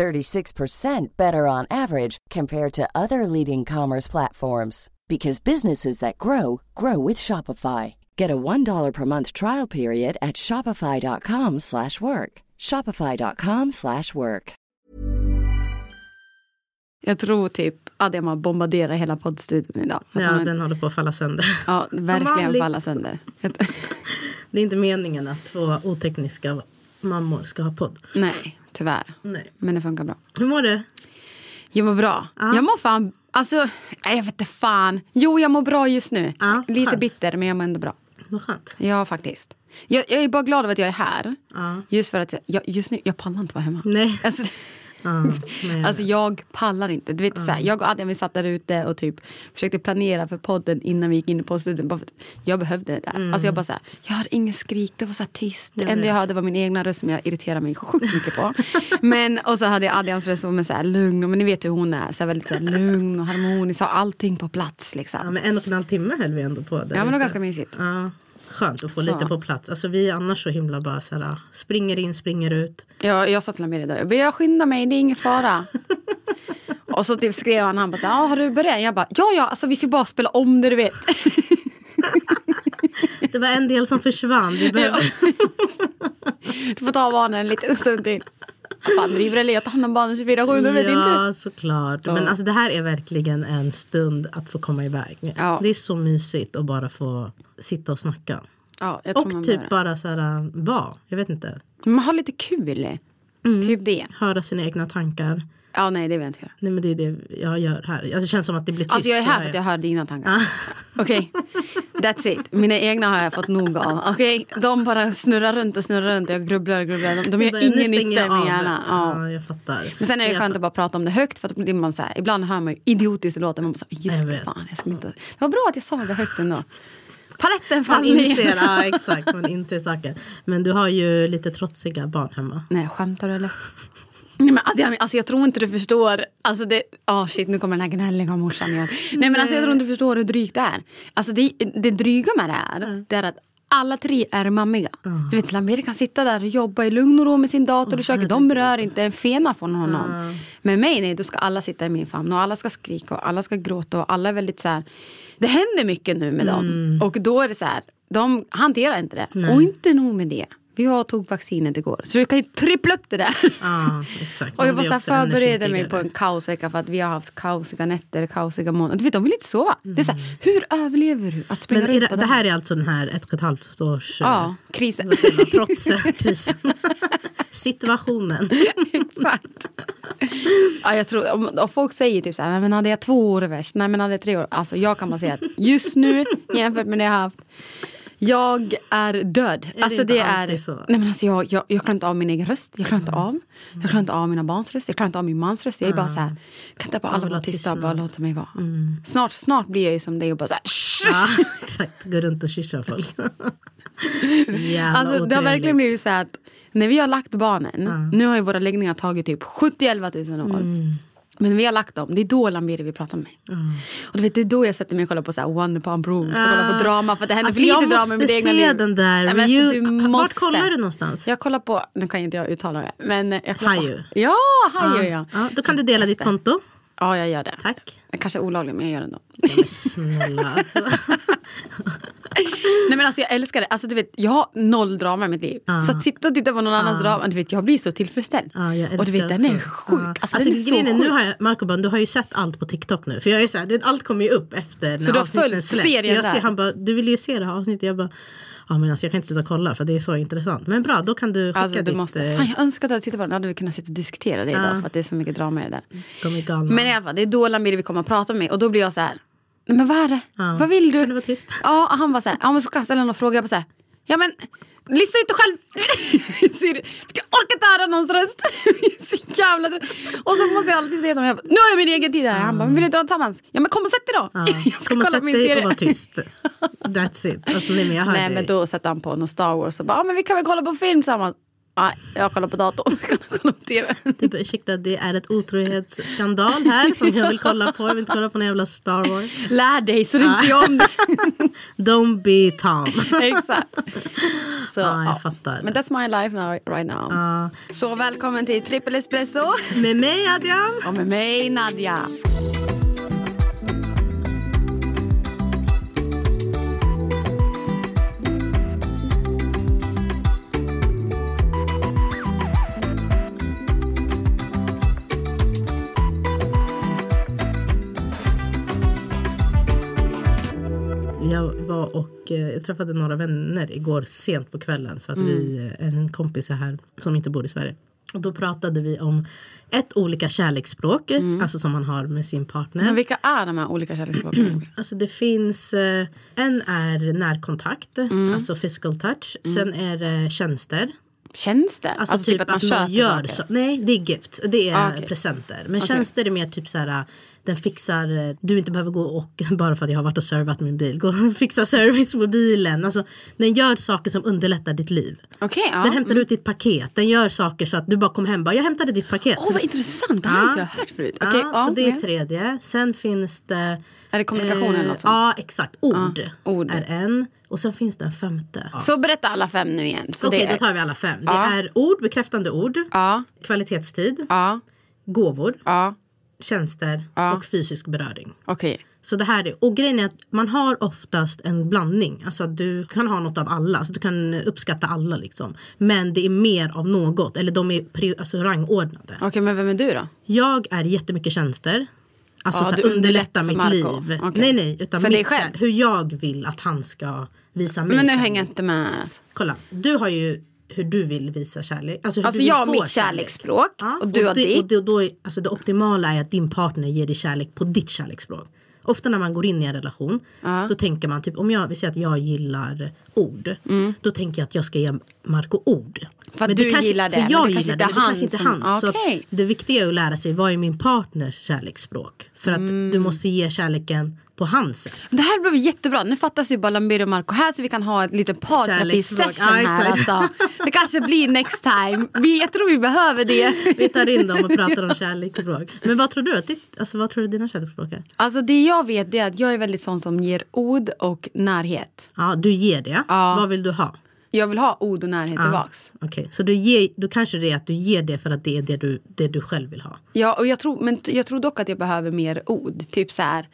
36% better on average compared to other leading commerce platforms because businesses that grow grow with Shopify. Get a $1 per month trial period at shopify.com/work. shopify.com/work. Jag tror typ Adrian har bombarderat hela poddstudion idag. Att Ja, han- den håller på att falla sönder. ja verkligen falla sönder. Det är inte meningen att två otekniska mammor ska ha podd. Nej, tyvärr. Nej. Men det funkar bra. Hur mår du? Jag mår bra. Jag mår fan... Alltså, nej, jag vet inte fan. Jo, jag mår bra just nu. Ja, Lite skönt. bitter, men jag mår ändå bra. Vad skönt. Ja, faktiskt. Jag, jag är bara glad över att jag är här. Ja. Just för att jag, just nu, jag pallar inte vara hemma. Nej. Alltså, Nej. alltså jag pallar inte. Du vet, så här, jag och Adrian vi satt där ute och typ försökte planera för podden innan vi gick in i poddstudion. Bara för att jag behövde det där. Alltså jag bara så här, jag hörde ingen skrik, det var så här tyst. Det enda jag hörde var min egna röst som jag irriterar mig sjukt mycket på. men, och så hade jag Adrians röst som är så här lugn. Men ni vet hur hon är. Så här, väldigt så här, lugn och harmonisk. Och allting på plats liksom. Ja, men en och en halv timme höll vi ändå på. Där Ja, men det var ganska mysigt. Ja, skönt att få Så. lite på plats. Alltså, vi är annars så himla bara så här, springer in, springer ut. Jag, jag sa till honom idag, jag bara, jag skyndar mig, det är ingen fara. och så typ skrev han, han bara, "Ja, har du börjat? Jag bara, ja ja, alltså vi får bara spela om det du vet. Det var en del som försvann. Vi behöver... du får ta barnen en liten stund till. Fan driver eller jag tar hand om barnen 24-7, du vet inte. Ja, såklart. Men alltså, det här är verkligen en stund att få komma iväg. Ja. Det är så mysigt att bara få sitta och snacka. Ja, Och typ bara så här, vara. Jag vet inte. Man har lite kul. Typ det. Höra sina egna tankar. Ja, nej det vill jag inte göra. Nej men det är det jag gör här. Alltså, det känns som att det blir tyst. Alltså jag är här för att jag hör dina tankar. Okej, that's it. Mina egna har jag fått nog av. Okej, de bara snurrar runt och snurrar runt. Jag grubblar och grubblar. De, de gör bara, ingen nytta i min hjärna. Ja. Ja, jag fattar. Men sen är det Jag skönt att bara prata om det högt för att blir man så här, ibland hör man ju idiotiskt låter man bara så här, just det fan jag skulle inte. Det var bra att jag sa det högt ändå. Paletten Man faller ner. inser, ja, exakt, man inser saker. Men du har ju lite trotsiga barn hemma. Nej skämtar du eller? Nej, men alltså, jag, alltså, jag tror inte du förstår. Alltså, det, oh shit, nu kommer den här gnälliga morsan igen. Nej, men alltså, jag tror inte du förstår hur drygt det är. Alltså, det, det dryga med det här det är att alla tre är mammiga. Du vet, Lamir kan sitta där och jobba i lugn och ro med sin dator i köket. De berör inte en fena från honom. Med mig, nej, då ska alla sitta i min famn och alla ska skrika och alla ska gråta och alla är väldigt så här. Det händer mycket nu med dem. Och då är det så här, de hanterar inte det. Och inte nog med det. Vi har tog vaccinet igår. Så du kan ju trippla upp det där. Exakt. Och jag bara förbereder mig på en kaosvecka för att vi har haft kaosiga nätter, kaosiga månader. Du vet, de vill inte sova. Det är så här, hur överlever du att springa Men runt det, på det här är alltså den här ett och ett halvt års... Ja, krisen. säger man, Trots eh, krisen. Situationen. Exakt. Ja, jag tror, om, om folk säger typ så här, men hade jag två år är värst? Nej, men hade jag tre år? Alltså jag kan bara säga att just nu jämfört med det jag har haft jag är död. det alltså, inte det är, så? Nej, men alltså, jag, jag, jag klarar inte av min egen röst. Jag klarar inte av. Jag klarar inte av mina barns röst. Jag klarar inte av min mans röst. Jag är bara så här, kan inte bara alla vara tysta och bara låta mig vara. Snart, snart blir jag ju som dig och bara så här! Ja, exakt. Gå runt och kyssa folk. Alltså, det har verkligen blivit så här att när vi har lagt barnen, nu har ju våra läggningar tagit typ 70-11 000 år. Men vi har lagt dem, det är då Lamiri vill prata med mig. Och du vet, det är då jag sätter mig och kollar på så här One Pump Rooms och kollar på drama för att det händer Alltså, för lite jag drama måste i mitt egna se liv. den där. Nej, men alltså, du Vart måste. kollar du någonstans? Jag kollar på, nu kan inte jag uttala det, men jag kollar Hayu. på. Ja, Hayu ja. Ja, då kan du dela ditt konto. Ja, jag gör det. Tack. Kanske olagligt, men jag gör det ändå. Ja, men snälla alltså. Nej men alltså jag älskar det. Alltså du vet, jag har noll drama i mitt liv. Så att sitta och titta på någon annans drama, du vet jag blir så tillfredsställd. Jag och du vet den är sjuk. Ja. Alltså, Alltså, den är så grejen sjuk. nu har jag, Marco bara, du har ju sett allt på TikTok nu. För jag är så här, vet, allt kommer ju upp efter Så när du har avsnitten släpps. Så jag där? ser, han bara, du vill ju se det här avsnittet. Jag bara, ja men alltså jag kan inte sluta kolla för det är så intressant. Men bra, då kan du skicka Alltså, du ditt... måste, eh, fan, jag önskar att jag tittade på den. Då hade vi kunnat sitta och diskutera det idag för att det är så mycket drama i det där. De är galna. Men i alla fall, det är då Lamiri vill komma och prata med mig och då blir jag så här. Nej men vad är det? Ja. Vad vill du? Kan du vara tyst? Ja, han var så här, ja men så jag ställa någon fråga. Jag bara så här, ja men Lista ut det själv! Jag orkar inte höra någons röst. så jävla. Och så måste jag alltid säga till honom, nu har jag min egen tid här. Han bara, men vill du inte ha tillsammans? Ja men kom och sätt dig då. Ja. Jag ska Kom och kolla sätt min dig serie. och var tyst. That's it. Alltså, nej, men jag Nej men då sätter han på någon Star Wars och bara, ah, men vi kan väl kolla på film tillsammans. Nej, jag kollar på datorn. Jag kollar på tv. Typ, ursäkta, det är ett otrohetsskandal här som jag vill kolla på. Jag vill inte kolla på någon jävla Star Wars. Lär dig så du inte gör om det. Don't be Tom. Exakt. Så, Ja, jag fattar. Men that's my life now, right now. Ja. Så välkommen till Trippel Espresso. Med mig Adrian. Och med mig Nadja. Jag och eh, jag träffade några vänner igår sent på kvällen för att vi, Mm. eh, en kompis är här som inte bor i Sverige. Och då pratade vi om ett olika kärleksspråk, alltså som man har med sin partner. Mm. Men vilka är de här olika kärleksspråken? Alltså det finns, eh, en är närkontakt, Mm. alltså physical touch. Sen är det tjänster. Tjänster? Alltså, typ, att, man köper gör saker? så. Nej, det är gift. Det är Ah, okej. presenter. Men Okej. tjänster är mer typ så här. Den fixar, eh, du inte behöver gå och, bara för att jag har varit och servat min bil, gå och fixa service på bilen. Alltså, den gör saker som underlättar ditt liv. Okej, ja. Den hämtar ut ditt paket, den gör saker så att du bara kommer hem bara, jag hämtade ditt paket. Åh Så- vad intressant, det har inte jag hört förut. Ja, Okej, ja, så det är tredje. Sen finns det... Är det kommunikation eller något sånt? Ja, exakt. Ord, Ja, ord. är en. Och sen finns det en femte. Så berätta alla fem nu igen. Så Okej, det är... då tar vi alla fem. Ja. Det är ord, bekräftande ord, Ja, kvalitetstid, ja, gåvor, ja, tjänster Ja. och fysisk beröring. okej. Så det här är, och grejen är att man har oftast en blandning. Alltså att du kan ha något av alla. Alltså du kan uppskatta alla liksom. Men det är mer av något. Eller de är alltså rangordnade. Okej, men vem är du då? Jag är jättemycket tjänster. Alltså Ja, underlätta för mitt Marco. liv. Okej. Nej nej, utan För mitt dig själv? hur jag vill att han ska visa mig Men nu hänger jag inte med. Alltså, Kolla, du har ju hur du vill visa kärlek. Alltså, hur alltså du vill jag har mitt kärlek. kärleksspråk Ja, och du har det, ditt. och det, då är, alltså det optimala är att din partner ger dig kärlek på ditt kärleksspråk. Ofta när man går in i en relation då tänker man typ om jag vi säger att jag gillar ord. Då tänker jag att jag ska ge Marco ord. Mm. För Men du kanske, gillar det, För men jag det kanske gillar det, men det kanske inte som- han. Så att Okej. det viktiga är att lära sig vad är min partners kärleksspråk. För att Mm. du måste ge kärleken på hans sätt. Det här blev jättebra. Nu fattas ju bara Lambero och Marco här så vi kan ha ett litet parterapi-session här. Alltså. Det kanske blir next time. Vi, jag tror vi behöver det. Vi tar in dem och pratar om kärleksspråk. Men vad tror du att ditt, alltså vad tror du dina kärleksspråk är? Alltså det jag vet är att jag är väldigt sån som ger ord och närhet. Ja, du ger det. Ja. Vad vill du ha? Jag vill ha ord och närhet tillbaks. Okej, så du ger, då kanske det är att du ger det för att det är det du, det du själv vill ha. Ja, och jag tror, men jag tror dock att jag behöver mer ord. Typ så här.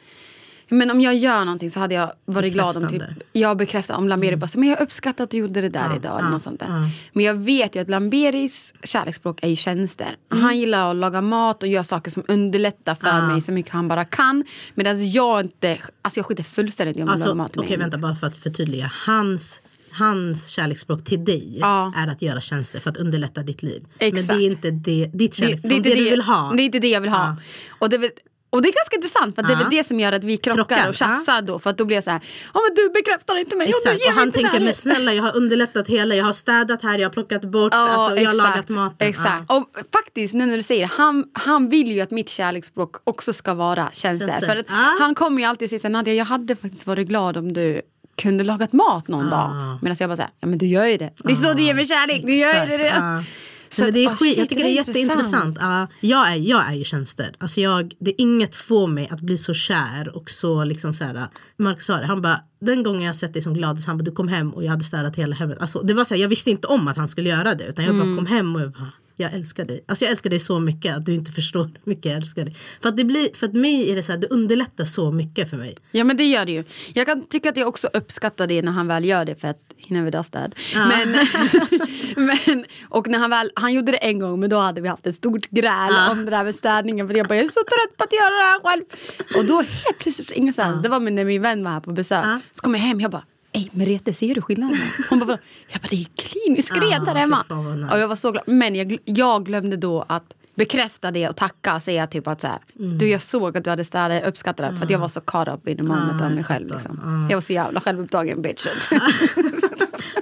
Men om jag gör någonting så hade jag varit glad om typ, jag bekräftar om Lamberi bara säger, men jag uppskattar att du gjorde det där idag. eller något sånt där. Men jag vet ju att Lamberis kärleksspråk är ju tjänster. Han gillar att laga mat och göra saker som underlättar för mig så mycket han bara kan. Medan jag inte, alltså jag skiter fullständigt i om han Alltså, lagar mat till Okej, mig. vänta bara för att förtydliga. Hans, hans kärleksspråk till dig Ja. är att göra tjänster för att underlätta ditt liv. Exakt. Men det är inte det, ditt det, kärleksspråk, det, är det, inte du vill ha. Det är inte det jag vill ha. Och det, och det är ganska intressant för att det är väl det som gör att vi krockar, Krockar, och tjafsar då. För att då blir jag så här, ja men du bekräftar inte mig och Exakt, och mig han tänker men närhet." snälla jag har underlättat hela, jag har städat här, jag har plockat bort, alltså, jag har lagat maten. Exakt. Ja. Och faktiskt, nu när du säger det, han, han vill ju att mitt kärleksspråk också ska vara. Tjänster. För att Ja. Han kommer ju alltid säga så här, jag hade faktiskt varit glad om du kunde lagat mat någon dag. Medan jag bara säger, ja men du gör ju det. Det är så du ger mig kärlek, du gör ju det. Så men det är skit, shit, jag tycker det är intressant. jätteintressant. Ja, jag, är, jag är ju tjänster. Alltså jag, det är inget får mig att bli så kär och så liksom så här. Mark sa det, han bara den gången jag sett dig som gladast, han bara du kom hem och jag hade städat hela hemmet. Alltså, det var så här, jag visste inte om att han skulle göra det utan jag Mm. bara kom hem och jag bara jag älskar dig. Alltså jag älskar dig så mycket att du inte förstår hur mycket jag älskar dig. För att det blir, för att mig är det så här, det underlättar så mycket för mig. Ja men det gör det ju. Jag kan tycka att jag också uppskattar det när han väl gör det för att he never does that. Men, men, och när han väl, han gjorde det en gång men då hade vi haft ett stort gräl om det där med städningen. För jag bara jag är så trött på att göra det här själv. Och då helt plötsligt ingenstans, det var när min vän var här på besök. Så kom jag hem jag bara Ey Merete, ser du skillnaden? Hon bara, jag bara det är ju klinisk Ah, rent här hemma. nice. Och jag var så glad. Men jag, jag glömde då att bekräfta det och tacka säga typ att så här, Mm. du jag såg att du hade städat, jag uppskattar det för att jag var så caught up in the moment Ah, av mig själv. Liksom. Jag var så jävla självupptagen bitch.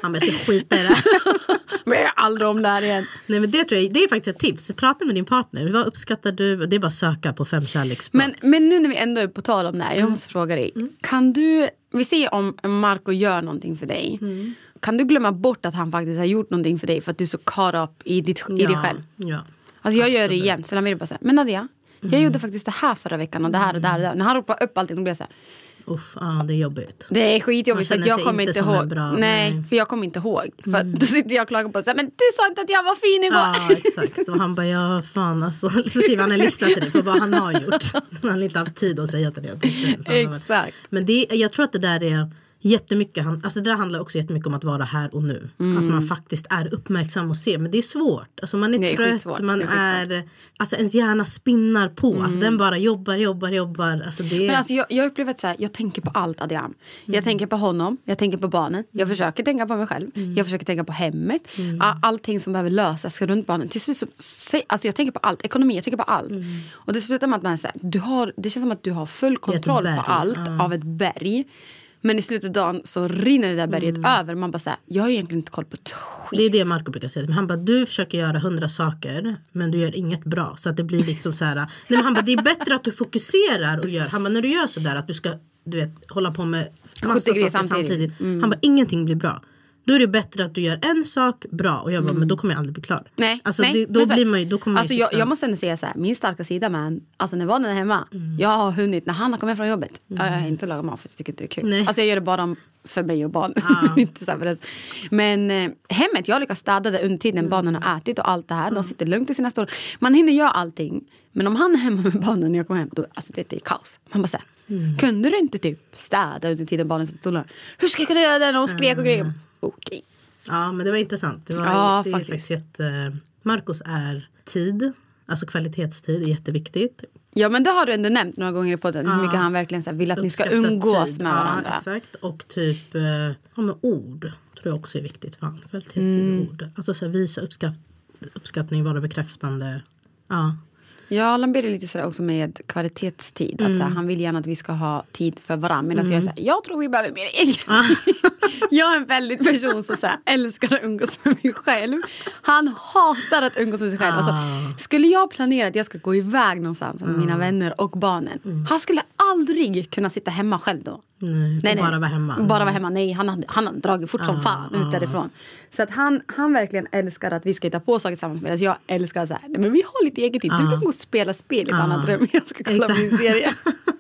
Han bara, jag ska skita i det är aldrig om det här igen. Nej men det tror jag, det är faktiskt ett tips. Prata med din partner. Vad uppskattar du? Det är bara att söka på fem kärleksspråk. Men, men nu när vi ändå är på tal om det här, jag måste fråga dig. Kan du, vi ser om Marco gör någonting för dig. Kan du glömma bort att han faktiskt har gjort någonting för dig för att du är så caught up i, ditt, i dig själv? Ja. Alltså jag gör det Absolut. jämt. Så han vill bara säga, men Nadia, jag gjorde faktiskt det här förra veckan och det här och det här. Och det här. När han ropar upp allting då blir jag så här, Uff, ja, det är jobbigt. det är skitjobbigt för jag kommer inte ihåg. bra- nej, nej. Mm. för jag kommer inte ihåg. För att då sitter jag och klagar på det. Men du sa inte att jag var fin igår. Ja exakt. Och han bara ja fan alltså. Så skriver han en lista till dig på vad han har gjort. Han har inte haft tid att säga till dig. för Exakt. Men det, jag tror att det där är jättemycket, alltså det där handlar också jättemycket om att vara här och nu. Att man faktiskt är uppmärksam och ser. Men det är svårt. Alltså man är, Det är trött, skitsvårt. man Det är är, alltså ens hjärna spinnar på. Alltså den bara jobbar, jobbar, jobbar. Alltså det, Men alltså jag, jag upplever att så här, jag tänker på allt Adiam. Jag Mm. tänker på honom, jag tänker på barnen. Jag försöker tänka på mig själv. Mm. Jag försöker tänka på hemmet. A- Allting som behöver lösas runt barnen. Till slut så, alltså jag tänker på allt. Ekonomi, jag tänker på allt. Och det slutar med att man säger, du har, det känns som att du har full kontroll på allt av ett berg. Men i slutet av dagen så rinner det där berget över. Man bara säger, jag har egentligen inte koll på ett skit. Det är det Marco brukar säga. Men han bara, du försöker göra hundra saker men du gör inget bra. Så att det blir liksom så här. Nej, men han bara, det är bättre att du fokuserar och gör. Han bara, när du gör så där att du ska du vet, hålla på med massa 70 grejer saker samtidigt. samtidigt. Han bara, ingenting blir bra. Då är det bättre att du gör en sak bra och jag bara, men då kommer jag aldrig bli klar. Nej, alltså, nej. det, då så- blir man ju, då kommer alltså jag, jag måste ändå säga så här, min starka sida man, alltså när barnen är hemma, Mm. jag har hunnit, när han har kommit hem från jobbet, ja, jag har inte lagat mat för jag tycker inte det är kul. Nej. Alltså jag gör det bara för mig och barnen. inte så här för att- Men eh, hemmet, jag lyckas städa det under Mm. tiden barnen har ätit och allt det här. De sitter lugnt i sina stolar. Man hinner göra allting. Men om han är hemma med barnen när jag kommer hem, då alltså det är kaos. Man bara säger, Mm. kunde du inte typ städa under tiden barnen sitter i stolarna? Hur ska jag kunna göra det när de skrek och grejade? Okej. Ja men det var intressant. Det, var, Ja, det faktiskt. faktiskt jätte... Marcos är tid. Alltså kvalitetstid är jätteviktigt. Ja men det har du ändå nämnt några gånger i podden. Hur mycket han verkligen så vill att ni ska umgås tid. med varandra. Ja, exakt. Och typ eh, ja, med ord tror jag också är viktigt för honom. Kvalitetstid Mm. ord. Alltså så här, visa uppskatt, uppskattning, vara bekräftande. Ja. Ja, Allan ber lite sådär också med kvalitetstid. Att, så här, han vill gärna att vi ska ha tid för varandra. Medan jag är såhär, jag tror vi behöver mer egen tid. jag är en väldigt person som så här, älskar att umgås med mig själv. Han hatar att umgås med sig själv. Alltså, skulle jag planera att jag ska gå iväg någonstans med mina vänner och barnen. Han skulle aldrig kunna sitta hemma själv då. Nej, och bara vara hemma. Bara vara hemma. Nej, han hade, han hade dragit fort som fan ut därifrån. Så att han, han verkligen älskar att vi ska hitta på saker tillsammans. Medan jag älskar att säga, nej men vi har lite egen tid. Du kan gå och spela spel i ett annat rum. Jag ska kolla Exakt. min serie.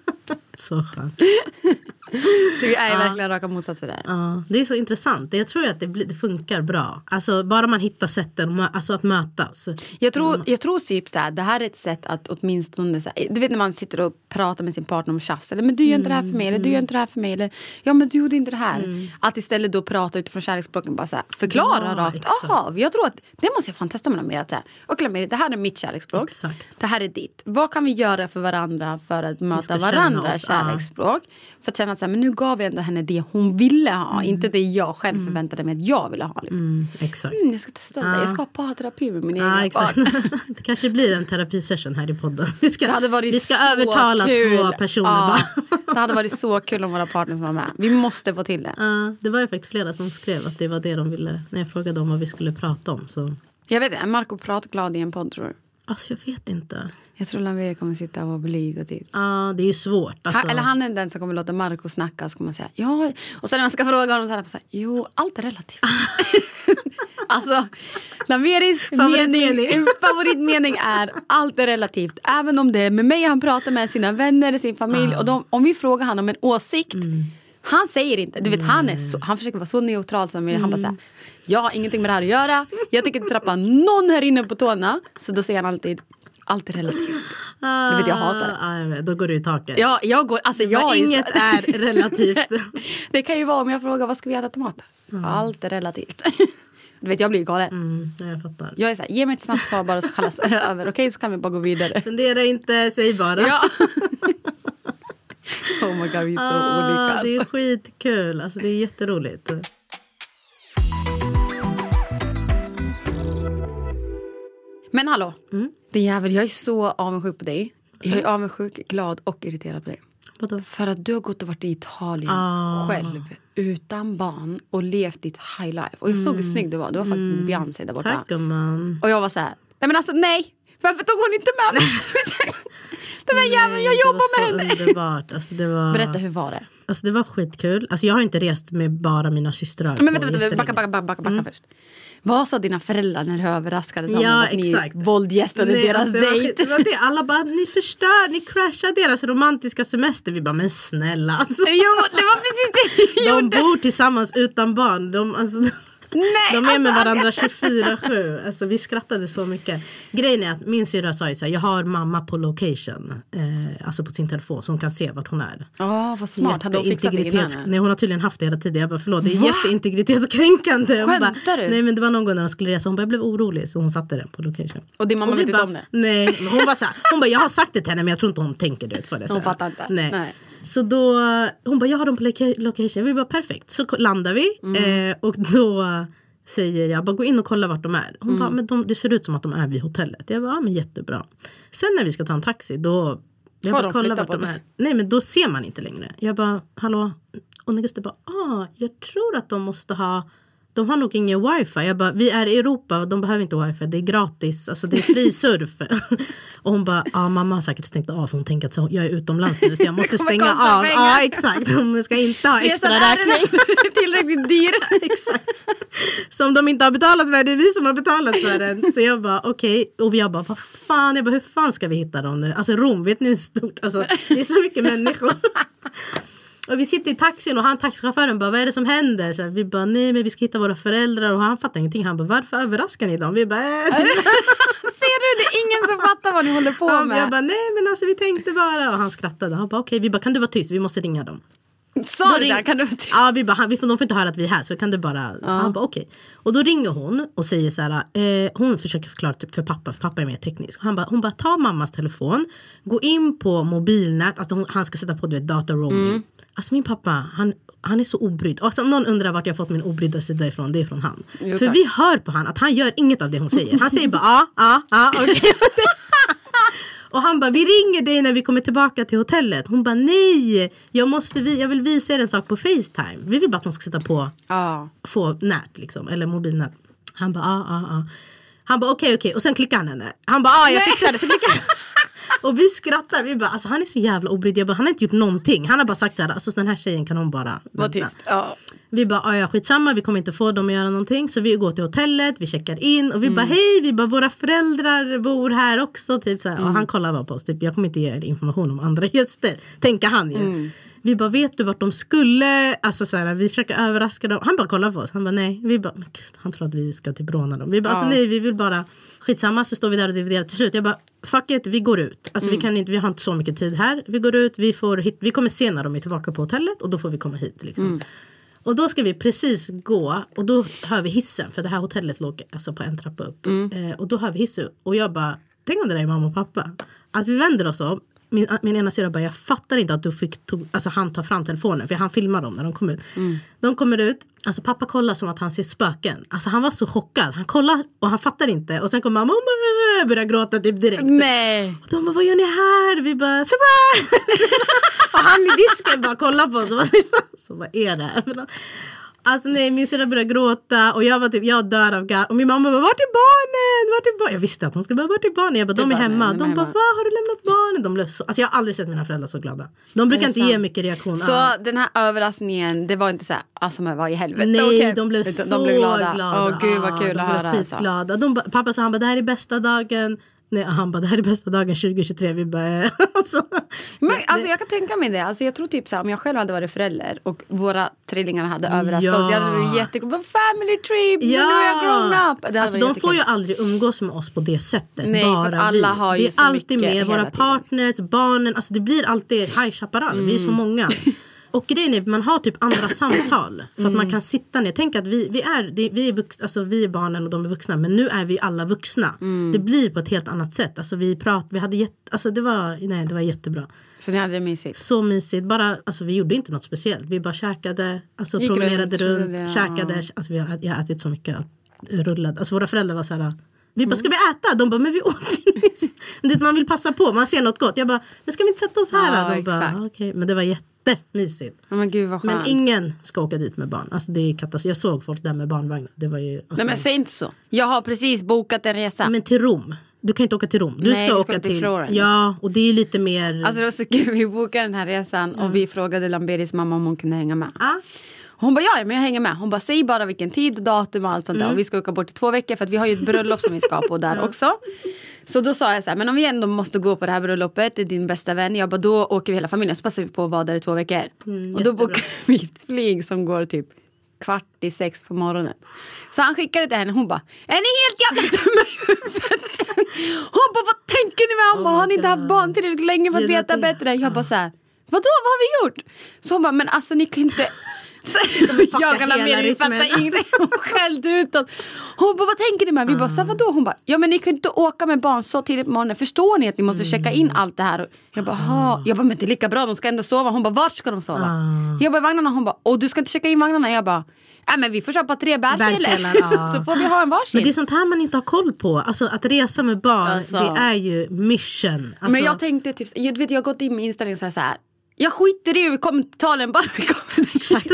Så skönt. Så vi är verkligen raka motsatser där. Det är så intressant. Jag tror att det, blir, det funkar bra. Alltså bara man hittar sätten alltså, att mötas. Jag tror, jag tror typ så här, det här är ett sätt att åtminstone... Så här, du vet när man sitter och pratar med sin partner om tjafs. Eller men du gör inte det här för mig. Eller du gör inte det här för mig. Eller ja men du gjorde inte det här. Att istället då prata utifrån kärleksspråken. Bara så här, förklara Ja, rakt av. Jag tror att det måste jag fan testa med mer. Att så här, Okej Lamiri, det här är mitt kärleksspråk. Exakt. Det här är ditt. Vad kan vi göra för varandra för att möta ja. kärleksspråk? För att känna att så här, men nu gav jag ändå henne det hon ville ha. Inte det jag själv förväntade mig att jag ville ha. Liksom. Mm, exakt. Mm, jag ska testa det. Jag ska ha parterapi med min Ja, egna det kanske blir en terapisession här i podden. Vi ska, Det hade varit vi ska så övertala kul. två personer Ja, bara. det hade varit så kul om våra partners var med. Vi måste få till det. Ja, det var ju faktiskt flera som skrev att det var det de ville när jag frågade dem vad vi skulle prata om. Så. Jag vet inte, Marco pratglad i en podd tror du? Alltså jag vet inte. Jag tror Lanveri kommer sitta och vara blyg och tids. Ja, det är ju svårt. Alltså. Han, eller han är den som kommer låta Marco snacka och så kommer man säga ja. Och sen när man ska fråga honom så här, så här jo allt är relativt. alltså Lanveris Favoritmening. mening, favoritmening är allt är relativt. Även om det är med mig han pratar med sina vänner, sin familj. Och de, om vi frågar honom om en åsikt. Han säger inte, du vet han, är så, han försöker vara så neutral som möjligt. Han bara såhär, jag har ingenting med det här att göra. Jag tänker inte trappa någon här inne på tårna. Så då säger han alltid, allt är relativt. Du vet jag hatar det. Jag vet. Då går du i taket. Ja, jag går, alltså jag är så- inget är relativt. det kan ju vara om jag frågar vad ska vi äta till mat? Allt är relativt. Du vet jag blir galen. Mm, ja, jag fattar. Jag är såhär, ge mig ett snabbt svar bara så kallas det över. Okej så kan vi bara gå vidare. Fundera inte, säg bara. Ja. oh my god vi är så Ah, olika Det är alltså. skitkul. Alltså, det är jätteroligt. Men hallå. Mm. Din jävel jag är så avundsjuk på dig. Jag är avundsjuk, glad och irriterad på dig. Vadå? För att du har gått och varit i Italien Ah. själv utan barn och levt ditt high life. Och jag såg hur snygg du var. Du var faktiskt Beyoncé där borta. Tack gumman. Och jag var så här, nej men alltså nej! Varför tog hon inte med mig? Den där jäveln, jag jobbar med henne! underbart. Alltså, det var, Berätta, hur var det? Alltså, det var skitkul. Alltså, jag har inte rest med bara mina systrar. Men vänta, vänta, backa, backa, backa, backa först. Vad sa dina föräldrar när du överraskade dem Ja, att ni exakt. våldgästade Nej, deras alltså, det var dejt? Det var det. Alla bara, ni förstör, ni crashar deras romantiska semester. Vi bara, men snälla. Alltså, Jo, det var precis det jag de gjorde! bor tillsammans utan barn. De, alltså, Nej, de är med alltså, varandra 24-7. Alltså, vi skrattade så mycket. Grejen är att min syrra sa ju så här, jag har mamma på location. Eh, alltså på sin telefon så hon kan se vart hon är. Ja, vad smart. Hade hon fixat det innan? Nej hon har tydligen haft det hela tiden. Jag bara förlåt det är jätteintegritetskränkande. Hon bara, Skämtar du? Nej men det var någon gång när de skulle resa. Hon bara jag blev orolig så hon satte den på location. Och din mamma vet inte om det? Nej hon bara så här, hon bara jag har sagt det till henne men jag tror inte hon tänker det på det. så Hon fattar inte. Nej. Nej. Så då, hon bara jag har dem på loca- location. Vi bara perfekt. Så landar vi Mm. eh, och då säger jag bara gå in och kolla vart de är. Hon Mm. bara men de, det ser ut som att de är vid hotellet. Jag bara ja, men jättebra. Sen när vi ska ta en taxi då jag Har bara kolla vart de är. Nej men då ser man inte längre. Jag bara hallå. Och Augusta bara ah jag tror att de måste ha de har nog ingen wifi. Jag bara, vi är i Europa, de behöver inte wifi, det är gratis, alltså det är fri surf. och hon bara, ja mamma har säkert stängt av för hon tänker att jag är utomlands nu så jag måste stänga av. pengar. Ja exakt, hon ska inte ha extra är räkning. tillräckligt dyr. exakt. Som de inte har betalat för, det är vi som har betalat för den. Så jag bara okej, och jag bara vad fan, jag bara hur fan ska vi hitta dem nu? Alltså Rom, vet ni hur stort, alltså det är så mycket människor. Och vi sitter i taxin och han taxichauffören bara vad är det som händer? Så här, vi bara nej men vi ska hitta våra föräldrar och han fattar ingenting. Han bara varför överraskar ni dem? Vi bara äh. Ser du, det är ingen som fattar vad ni håller på med. jag bara nej men alltså vi tänkte bara och han skrattade. Han bara okej vi bara kan du vara tyst vi måste ringa dem. Sa Då du ring- det? Kan du... Ja, vi bara, han, vi får, de får inte höra att vi är här så kan du bara... Så han bara okej. Och då ringer hon och säger så här. Eh, hon försöker förklara typ för pappa, för pappa är mer teknisk. Han bara, hon bara ta mammas telefon, gå in på mobilnät, alltså hon, han ska sätta på du vet, data roaming. Mm. Alltså min pappa, han, han är så obrydd. Alltså, om någon undrar vart jag fått min obrydda sida ifrån, det är från han. Jo, för vi hör på han att han gör inget av det hon säger. Han säger bara ja, ja, ja, okej. Och han bara, vi ringer dig när vi kommer tillbaka till hotellet. Hon bara, nej, jag, måste, vi- jag vill visa er en sak på Facetime. Vi vill bara att de ska sätta på, Ja. få nät liksom, eller mobilnät. Han bara, ja, ja, ja. Han bara, okej, okej. Och sen klickar han henne. Han bara, ja, jag fixar det. Så klickar han. Och vi skrattar. Vi bara, alltså han är så jävla obrydd. Jag bara, Han har inte gjort någonting. Han har bara sagt så här, alltså den här tjejen kan hon bara Var vänta. tyst. Ja. Vi bara, "Ah, ja skitsamma, vi kommer inte få dem att göra någonting. Så vi går till hotellet, vi checkar in och vi bara, hej, vi bara, våra föräldrar bor här också. Typ så här. Och han kollar bara på oss, typ, jag kommer inte ge er information om andra gäster. Tänker han ju. Vi bara, vet du vart de skulle? Alltså så här, vi försöker överraska dem. Han bara kollar på oss. Han bara, nej. Vi bara, gud, han tror att vi ska typ råna dem. Vi bara, alltså, Ja. nej, vi vill bara, skitsamma. Så står vi där och dividerar till slut. Jag bara, fuck it, vi går ut. Alltså vi kan inte, vi har inte så mycket tid här. Vi går ut, vi får hit, vi kommer se när de är tillbaka på hotellet och då får vi komma hit liksom. Och då ska vi precis gå och då hör vi hissen för det här hotellet låg alltså på en trappa upp. Eh, och då hör vi hissen och jag bara, tänk om det där är mamma och pappa. Alltså vi vänder oss om. Min, min ena syrra bara, jag fattar inte att du fick tog, alltså han tar fram telefonen för han filmar dem när de kommer ut. De kommer ut, alltså pappa kollar som att han ser spöken. Alltså han var så chockad. Han kollar och han fattar inte. Och sen kommer mamma och börjar gråta typ direkt. Nej. Och de bara, vad gör ni här? Vi bara, surprise! och han i disken bara kollar på oss och bara, så vad är det? här?" Alltså nej, min syrra började gråta och jag var typ, jag dör av garv. Och min mamma bara, vart är barnen? Vart är barnen? Jag visste att hon skulle bara, vart är barnen? Jag bara, de är hemma. de De bara, va? Har du lämnat barnen? De blev så, alltså jag har aldrig sett mina föräldrar så glada. De brukar inte ge sant? mycket reaktion. Så Ja. den här överraskningen, det var inte så här, alltså men vad i helvete. Nej, Okej. de blev så de blev glada. glada. Åh gud vad Ja, kul de att blev höra. Alltså. skitglada. De, ba- pappa sa han bara, det här är bästa dagen. Nej, han bara, det här är bästa dagen 2023. Vi bara, alltså. Men, alltså, jag kan tänka mig det. Alltså, jag tror typ så här, om jag själv hade varit förälder och våra trillingar hade överraskat Ja. oss. Jag hade blivit jätteglad. Family trip! Ja. Nu är jag grown up! Det Alltså, de får ju jättekul. aldrig umgås med oss på det sättet. Nej, för bara att alla vi. har ju det är så alltid med våra partners, barnen. Alltså, det blir alltid High Chaparral. Vi är Mm. så många. Och grejen är man har typ andra samtal. För att Mm. man kan sitta ner. Tänk att vi, vi, är, vi, är vux, alltså, vi är barnen och de är vuxna. Men nu är vi alla vuxna. Mm. Det blir på ett helt annat sätt. Alltså, vi prat, vi hade jätte, alltså, det, var, nej, det var jättebra. Så ni hade det mysigt? Så mysigt. Bara, alltså, vi gjorde inte något speciellt. Vi bara käkade, alltså, Gick promenerade runt, runt, ja. käkade. Alltså, vi har, jag har ätit så mycket rullad. Alltså, våra föräldrar var så här Vi bara, ska vi äta? De bara, men vi åt nyss. Man vill passa på, man ser något gott. Jag bara, men ska vi inte sätta oss här? Ja, De bara, okej. Men det var jättemysigt. Ja, men gud. Men ingen ska åka dit med barn. Alltså det är katastrof. Jag såg folk där med barnvagnar. Det var ju... Alltså, Nej men säg inte så. Jag har precis bokat en resa. men till Rom. Du kan inte åka till Rom. Du Nej, ska ska till till... Florence. Ja, och det är lite mer... Alltså det var så kul, vi bokade den här resan och vi frågade Lamberis mamma om hon kunde hänga med. ah, Hon bara ja, men jag hänger med. Hon bara säg bara vilken tid, datum och allt sånt där. Och vi ska åka bort i två veckor för att vi har ju ett bröllop som vi ska på där också. Så då sa jag så här, men om vi ändå måste gå på det här bröllopet, det är din bästa vän. Jag bara då åker vi hela familjen så passar vi på att vara där i två veckor. och då bokar vi ett flyg som går typ kvart i sex på morgonen. Så han skickade till henne, hon bara är ni helt jävla dumma i huvudet? Hon bara vad tänker ni med? Hon bara Oh har ni inte haft barn tillräckligt länge för att Det veta det. bättre? Jag bara så här, vadå vad har vi gjort? Så hon bara men alltså ni kan inte så, jag kan hela mer vi rytmen. fattar ingenting. Hon skällde ut oss. Hon bara, vad tänker ni med? Vi bara, så vadå? Hon bara, ja men ni kan inte åka med barn så tidigt på morgonen. Förstår ni att ni måste checka in allt det här? Jag bara, ha. Jag bara, men det är lika bra, de ska ändå sova. Hon bara, vart ska de sova? Jag bara, vagnarna. Hon bara, och du ska inte checka in vagnarna? Jag bara, nej men vi får köpa tre. Bärsedlar, ja. så får vi ha en varsin. Men det är sånt här man inte har koll på. Alltså att resa med barn, Alltså. det är ju mission. Alltså, Men jag tänkte typ, jag, du vet, jag har gått in med inställningen så här, så här. Jag skiter i Italien bara vi kommer Exakt.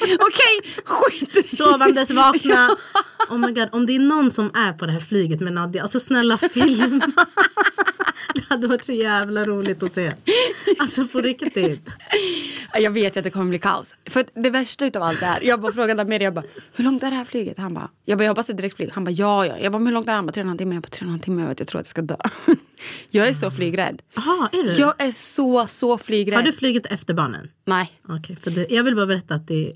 Okej, skiter i Sovandes vakna. Oh my God, om det är någon som är på det här flyget med Nadja, alltså snälla filma. Det hade varit så jävla roligt att se. Alltså på riktigt. Jag vet att det kommer bli kaos. För det värsta utav allt det här. Jag bara frågade Amir, jag bara, hur långt är det här flyget? Han bara, jag bara, jag hoppas det är direktflyg. Han bara, ja, ja. Jag bara, hur långt är det? Han bara, tre och en halv timme. Jag bara, tre och en halv timme. Jag, vet, jag tror att jag ska dö. Jag är så flygrädd. Jaha, är du? Jag är så, så flygrädd. Har du flugit efter barnen? Nej. Okej, för det, jag vill bara berätta att det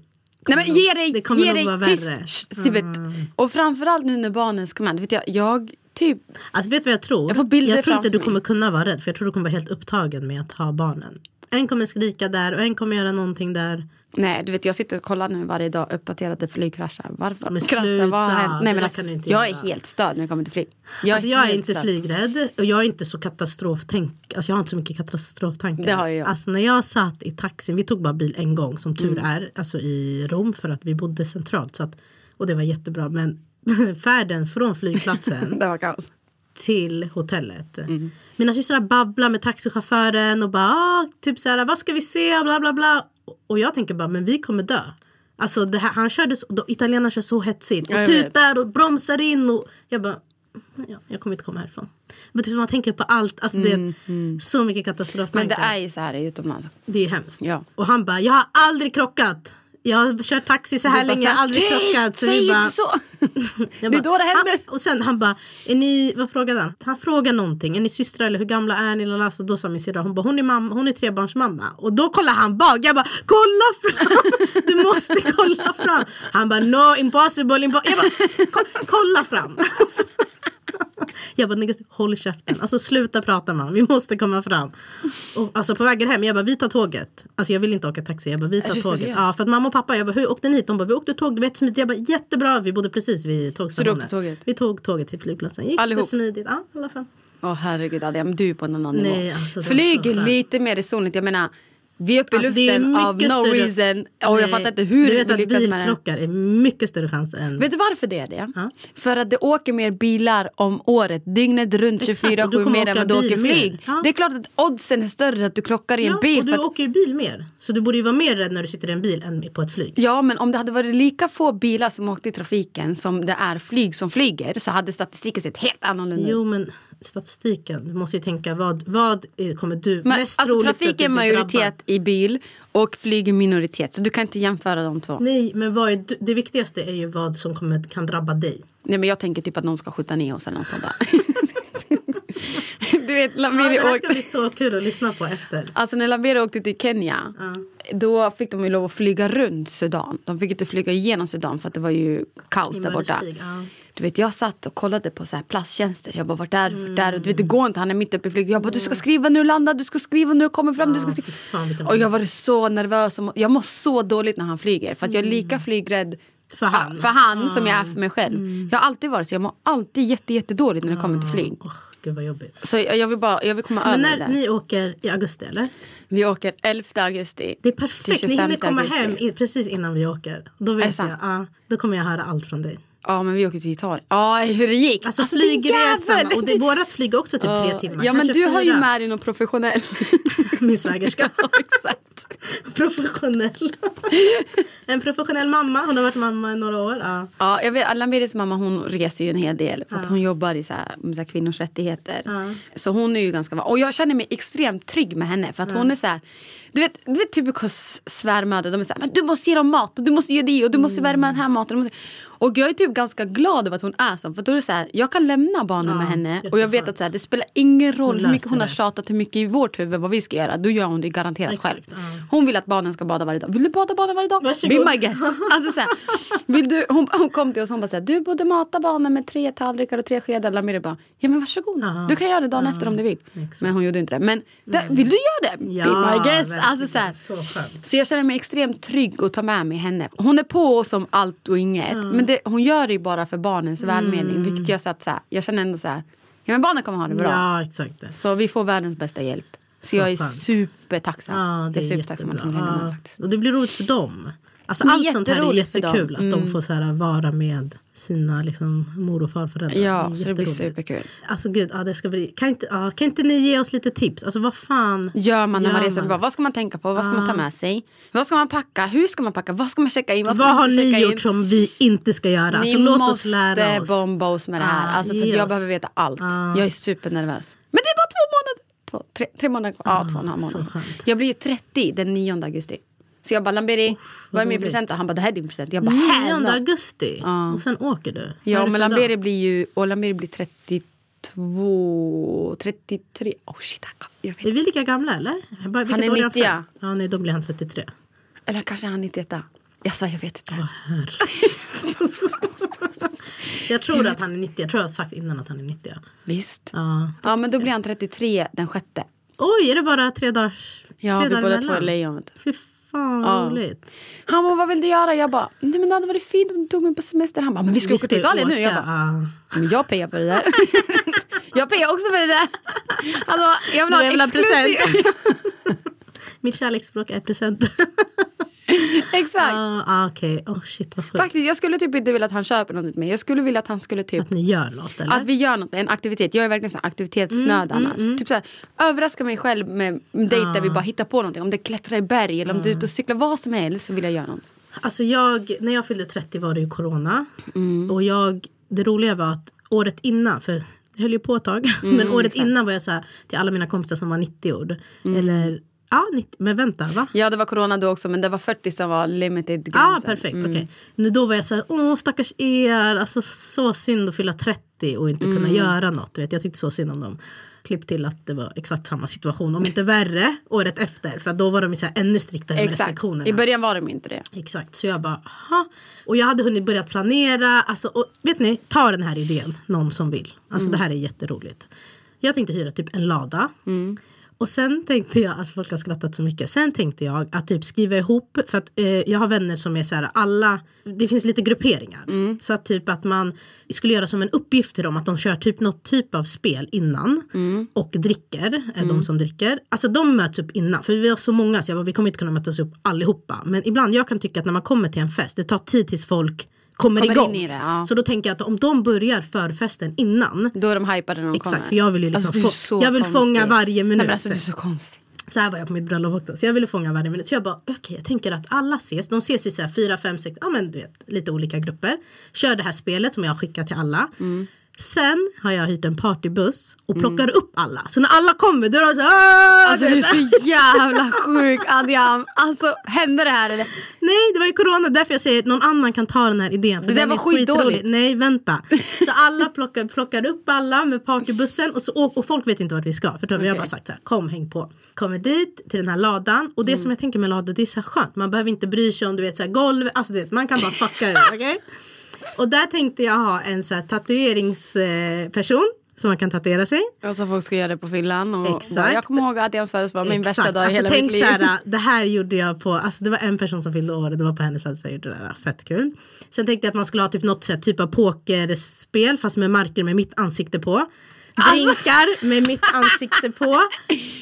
Nej men ge dig, det kommer ge dig vara tyst. värre. Shh, Sibet. Och framförallt nu när barnen ska med. Vet jag, jag typ Alltså vet du vad jag tror? Jag får bilder jag tror inte du mig. kommer kunna vara rädd för jag tror du kommer vara helt upptagen med att ha barnen. En kommer skrika där och en kommer göra någonting där. Nej, du vet jag sitter och kollar nu varje dag uppdaterade flygkraschar. Varför? Men sluta, vad har Nej, men alltså, jag är göra. helt störd när det kommer till flyg. Jag alltså jag är helt inte störd. flygrädd och jag är inte så katastroftänk. Alltså jag har inte så mycket katastroftankar. Det har jag. Alltså när jag satt i taxin, vi tog bara bil en gång som tur Mm. är. Alltså i Rom för att vi bodde centralt. Så att, och det var jättebra. Men färden från flygplatsen Det var kaos. Till hotellet. Mm. Mina systrar babblar med taxichauffören och bara ah, typ så här, vad ska vi se bla bla bla. Och jag tänker bara men vi kommer dö. Alltså det här, han körde så, italienarna kör så hetsigt och tutar och bromsar in och jag bara ja, jag kommer inte komma härifrån. Men typ, man tänker på allt, alltså det är så mycket katastroftankar. Mm, Men det är ju så här utomlands. Det är hemskt. Ja. Och han bara jag har aldrig krockat. Jag har kört taxi så här länge, jag har aldrig "Tyst, krockat. Så Säg bara, inte så! Det är då det händer. Han, och sen han bara, är ni, vad frågade han? Han frågade någonting, är ni systrar eller hur gamla är ni? Lala? Så då sa min syrra, hon bara, hon är, mamma, hon är trebarnsmamma. Och då kollar han bak, jag bara, kolla fram! Du måste kolla fram! Han bara, no impossible, impossible. Jag bara, "Ko- kolla fram! Jag bara, "Niggas, håll käften. Alltså sluta prata man, vi måste komma fram. Och, alltså på vägen hem, jag bara, vi tar tåget. Alltså jag vill inte åka taxi, jag bara, vi tar du tåget. Ja, för att mamma och pappa, jag bara, hur åkte ni hit? De bara, vi åkte tåg, det var jättesmidigt. Jag bara, jättebra, vi bodde precis vid tågstationen. åkte tåget? Vi tog tåget till flygplatsen. Gick Allihop? smidigt. Ja, i alla fall. Åh herregud Adrian, men du är på en annan Nej, nivå. alltså, Flyg så lite mer resonligt. Jag menar, vi är uppe i Alltså, luften av no större- reason. Och jag fattar inte hur Du vet vi att lyckas med det. bilkrockar är mycket större chans än... Vet du varför det är det? Ja. För att det åker mer bilar om året, dygnet runt Exakt, och du 24-7 kommer mer än vad du åker flyg. Ja. Det är klart att oddsen är större att du krockar i en ja, bil. och du att, åker ju bil mer. Så du borde ju vara mer rädd när du sitter i en bil än på ett flyg. ja, men om det hade varit lika få bilar som åkte i trafiken som det är flyg som flyger så hade statistiken sett helt annorlunda ut. Jo men statistiken, du måste ju tänka vad, vad eh, kommer du Men, mest alltså, troligt trafik är majoritet i bil och flyg är minoritet. Så du kan inte jämföra de två. Nej men vad är, det viktigaste är ju vad som kommer, kan drabba dig. Nej, men jag tänker typ att någon ska skjuta ner oss eller något sånt där. du vet, Ja, det här åkte... ska bli så kul att lyssna på efter. Alltså när Lamiri åkte till Kenya då fick de ju lov att flyga runt Sudan. De fick inte flyga igenom Sudan för att det var ju kaos där borta. Ja. Du vet jag satt och kollade på så här plasttjänster. Jag bara vart är det? Vart är det? Du vet det går inte, han är mitt uppe i flyget. Jag bara du ska skriva när du landar, du ska skriva när du kommer fram. du ska Ja, skriva. fan, och jag var så nervös. och Jag mår så dåligt när han flyger. För att jag är Mm. lika flygrädd För han. för han som jag är för mig själv. Jag har alltid varit så. Jag mår alltid jätte, jättedåligt när det kommer till flyg. Åh, gud vad jobbigt. Så jag, vill bara jag vill komma Men över det ni åker i augusti eller? Vi åker 11 augusti. Det är perfekt, ni 25 hinner komma augusti. hem precis innan vi åker. Då Är det vet sant? jag, ja, då kommer jag höra allt från dig. Ja men vi åker till Italien. Ja hur det gick. Alltså, din flygresan. Och det, vårat flyg också typ tre timmar. Ja men du har ju fyra. med dig någon professionell. Min svägerska. ja, exakt. professionell. en professionell mamma. Hon har varit mamma i några år. Ja. Ja, jag vet, Lamberis mamma hon reser ju en hel del för att hon jobbar i så här, med så här kvinnors rättigheter. Så hon är ju ganska Och jag känner mig extremt trygg med henne för att hon är så här, du vet, du vet typiska s- svärmödrar, de är så här, men du måste ge dem mat och du måste ge det och du måste värma den här maten. Du måste... Och jag är typ ganska glad över att hon är så. För då är det så här, jag kan lämna barnen Ja, med henne och jag vet att så här, det spelar ingen roll Hon hur mycket hon har tjatat hur mycket i vårt huvud vad vi ska göra. Då gör hon det garanterat Exakt, själv. ja. Hon vill att barnen ska bada varje dag. Vill du bada barnen varje dag? Varsågod. Be my guest. Alltså, så här, vill du, hon, hon kom till oss och hon bara så här, du borde mata barnen med tre tallrikar och tre skedar. Lamiri bara, ja men varsågod. Ja. Du kan göra det dagen efter om du vill. Exakt. Men hon gjorde inte det. Men det, vill du göra det? Be my guest. Alltså, så, här, så skönt. så jag känner mig extremt trygg att ta med mig henne. Hon är på oss om allt och inget. Men det, hon gör det ju bara för barnens välmening. Vilket gör så att så här, jag känner ändå så här, ja men barnen kommer ha det bra. Ja, exakt. Det. Så vi får världens bästa hjälp. Så, Så jag är supertacksam. Ja, det jag är är supertacksam att hon hänga med Ja. faktiskt. Och det blir roligt för dem. Alltså Det allt sånt här är jättekul. Att de får så här, vara med sina liksom, mor och farföräldrar. Ja, är så det blir superkul. Alltså gud, ja, det ska bli... kan, inte, ja, kan inte ni ge oss lite tips? Alltså vad fan Gör man när man Gör reser? man? Vad ska man tänka på? Vad ska man ta med sig? Vad ska man packa? Hur ska man packa? Vad ska man checka in? Vad, ska Vad man har ni gjort in? som vi inte ska göra? Ni Alltså, låt måste oss lära oss. bomba oss med det här. Ah, alltså, för att jag oss. behöver veta allt. Ah. Jag är supernervös. Men det är bara två månader. Två, tre, tre månader kvar. Ja, två och en halv så månad. Jag blir ju 30 den 9 augusti. Så jag bara, Lamberi, vad är min present? Han bara, det här är din present. Jag bara, 9 helvete. augusti. Ja. Och sen åker du. Ja, men Lamberi blir ju, och Lamberi blir 32, 33. Oh shit, jag vet Är vi lika gamla eller? Bara, Han är år 90. född? Ja, nej, då blir han 33. Eller kanske han 91. Jag sa, jag vet inte. Jag tror att han är 90. Jag tror jag har sagt innan att han är 90. ja. Visst. Ja. Ja, men då blir han 33 den sjätte. Oj, är det bara tre dagars Ja, tre vi dagar båda två är lejon. Fan Ja. vad roligt. Han bara, vad vill du göra? Jag bara, nej men det hade varit fint om du tog mig på semester. Han bara, men vi ska Vi åka till Italien nu. Jag bara, ja. men jag pejar på det där. jag pejar också på det där. Alltså, jag vill ha en exklusiv. Mitt kärleksspråk är present. Exakt. ah, ah, Okej, oh shit vad sjukt. Faktiskt, jag skulle typ inte vilja att han köper något till mig. Jag skulle vilja att han skulle typ Att ni gör något eller? Att vi gör något, en aktivitet. Jag är verkligen så här aktivitetssnöd Mm, annars. Typ så här, överraska mig själv med en dejt där vi bara hittar på någonting. Om det är klättra i berg eller om det är ute och cykla, vad som helst så vill jag göra något. Alltså jag, när jag fyllde 30 var det ju corona. Mm. Och jag, det roliga var att året innan, för det höll ju på ett tag. Mm, men året innan var jag så här till alla mina kompisar som var 90 år. Mm. Eller, ja 90, men vänta va? Ja det var corona då också men det var 40 som var limited Ja, ah, gränsen. perfekt. okej. Nu då var jag så här, åh stackars er, alltså så synd att fylla 30 och inte Mm. kunna göra något. Vet, jag tyckte så synd om dem. Klipp till att det var exakt samma situation, om inte värre, året efter. För då var de så här ännu striktare med Exakt. restriktionerna. I början var de inte det. Exakt, så jag bara, aha. Och jag hade hunnit börja planera. Alltså, och vet ni, ta den här idén, någon som vill. Alltså det här är jätteroligt. Jag tänkte hyra typ en lada. Och sen tänkte jag, alltså folk har skrattat så mycket. Sen tänkte jag att typ skriva ihop, för att eh, jag har vänner som är så här, alla, det finns lite grupperingar. Så att typ att man skulle göra som en uppgift till dem att de kör typ något typ av spel innan. Och dricker, är de som dricker. Alltså de möts upp innan, för vi har så många så jag bara, vi kommer inte kunna mötas upp allihopa. Men ibland, jag kan tycka att när man kommer till en fest, det tar tid tills folk kommer, Kommer igång. in det, ja. Så då tänker jag att om de börjar förfesten innan Då är de hypade när de kommer. Exakt, för jag vill ju liksom Alltså, få- jag vill konstig. fånga varje minut. Nej, men alltså, du är så konstig. Så här var jag på mitt bröllop också. Så jag ville fånga varje minut. Så jag bara, okej jag tänker att alla ses. De ses i så här fyra, fem, sex, ja men du vet, lite olika grupper. Kör det här spelet som jag har skickat till alla. Sen har jag hyrt en partybuss och plockar upp alla. Så när alla kommer då är de så "Åh!" Alltså Du är så jävla sjuk Adrian. Alltså hände det här eller? Nej det var ju corona därför jag säger att någon annan kan ta den här idén. För Det där var skitdåligt. Nej vänta. Så alla plockar, plockar upp alla med partybussen och, så, åk- och folk vet inte vart vi ska. För då har har Okej. bara sagt så här, kom häng på. Kommer dit till den här ladan och det Mm. som jag tänker med lada det är så här skönt. Man behöver inte bry sig om du vet så här golv, alltså du vet man kan bara fucka ur. okej? Och där tänkte jag ha en så här tatueringsperson som man kan tatuera sig. Alltså folk ska göra det på fyllan. Och Exakt. jag kommer ihåg att Adrians födelsedag var min Exakt. värsta dag i alltså, hela tänk mitt liv. Så här, det här gjorde jag på, alltså det var en person som fyllde år och det var på hennes födelsedag jag gjorde det där. Fett kul. Sen tänkte jag att man skulle ha typ något så här, typ av pokerspel fast med marker med mitt ansikte på. Alltså- Drinkar med mitt ansikte på.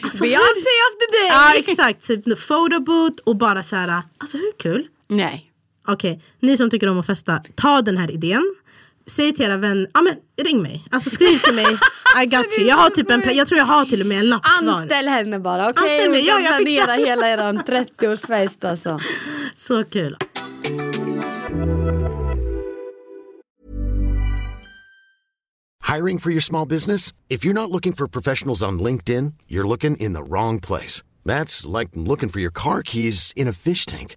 Alltså, Beyoncé after day! Ja exakt, typ photoboot och bara så här, alltså hur kul? Nej. Okej, ni som tycker om att festa, ta den här idén. säg till era vänner, ja men ring mig. Alltså skriv till mig. I got you. Jag har typ en, jag tror jag har till och med en lapp kvar. Anställ henne bara, okej? Anställ mig, ja, fixar. planera hela er 30-årsfest alltså. Så kul. Hiring for your small business? If you're not looking for professionals on LinkedIn, you're looking in the wrong place. That's like looking for your car keys in a fish tank.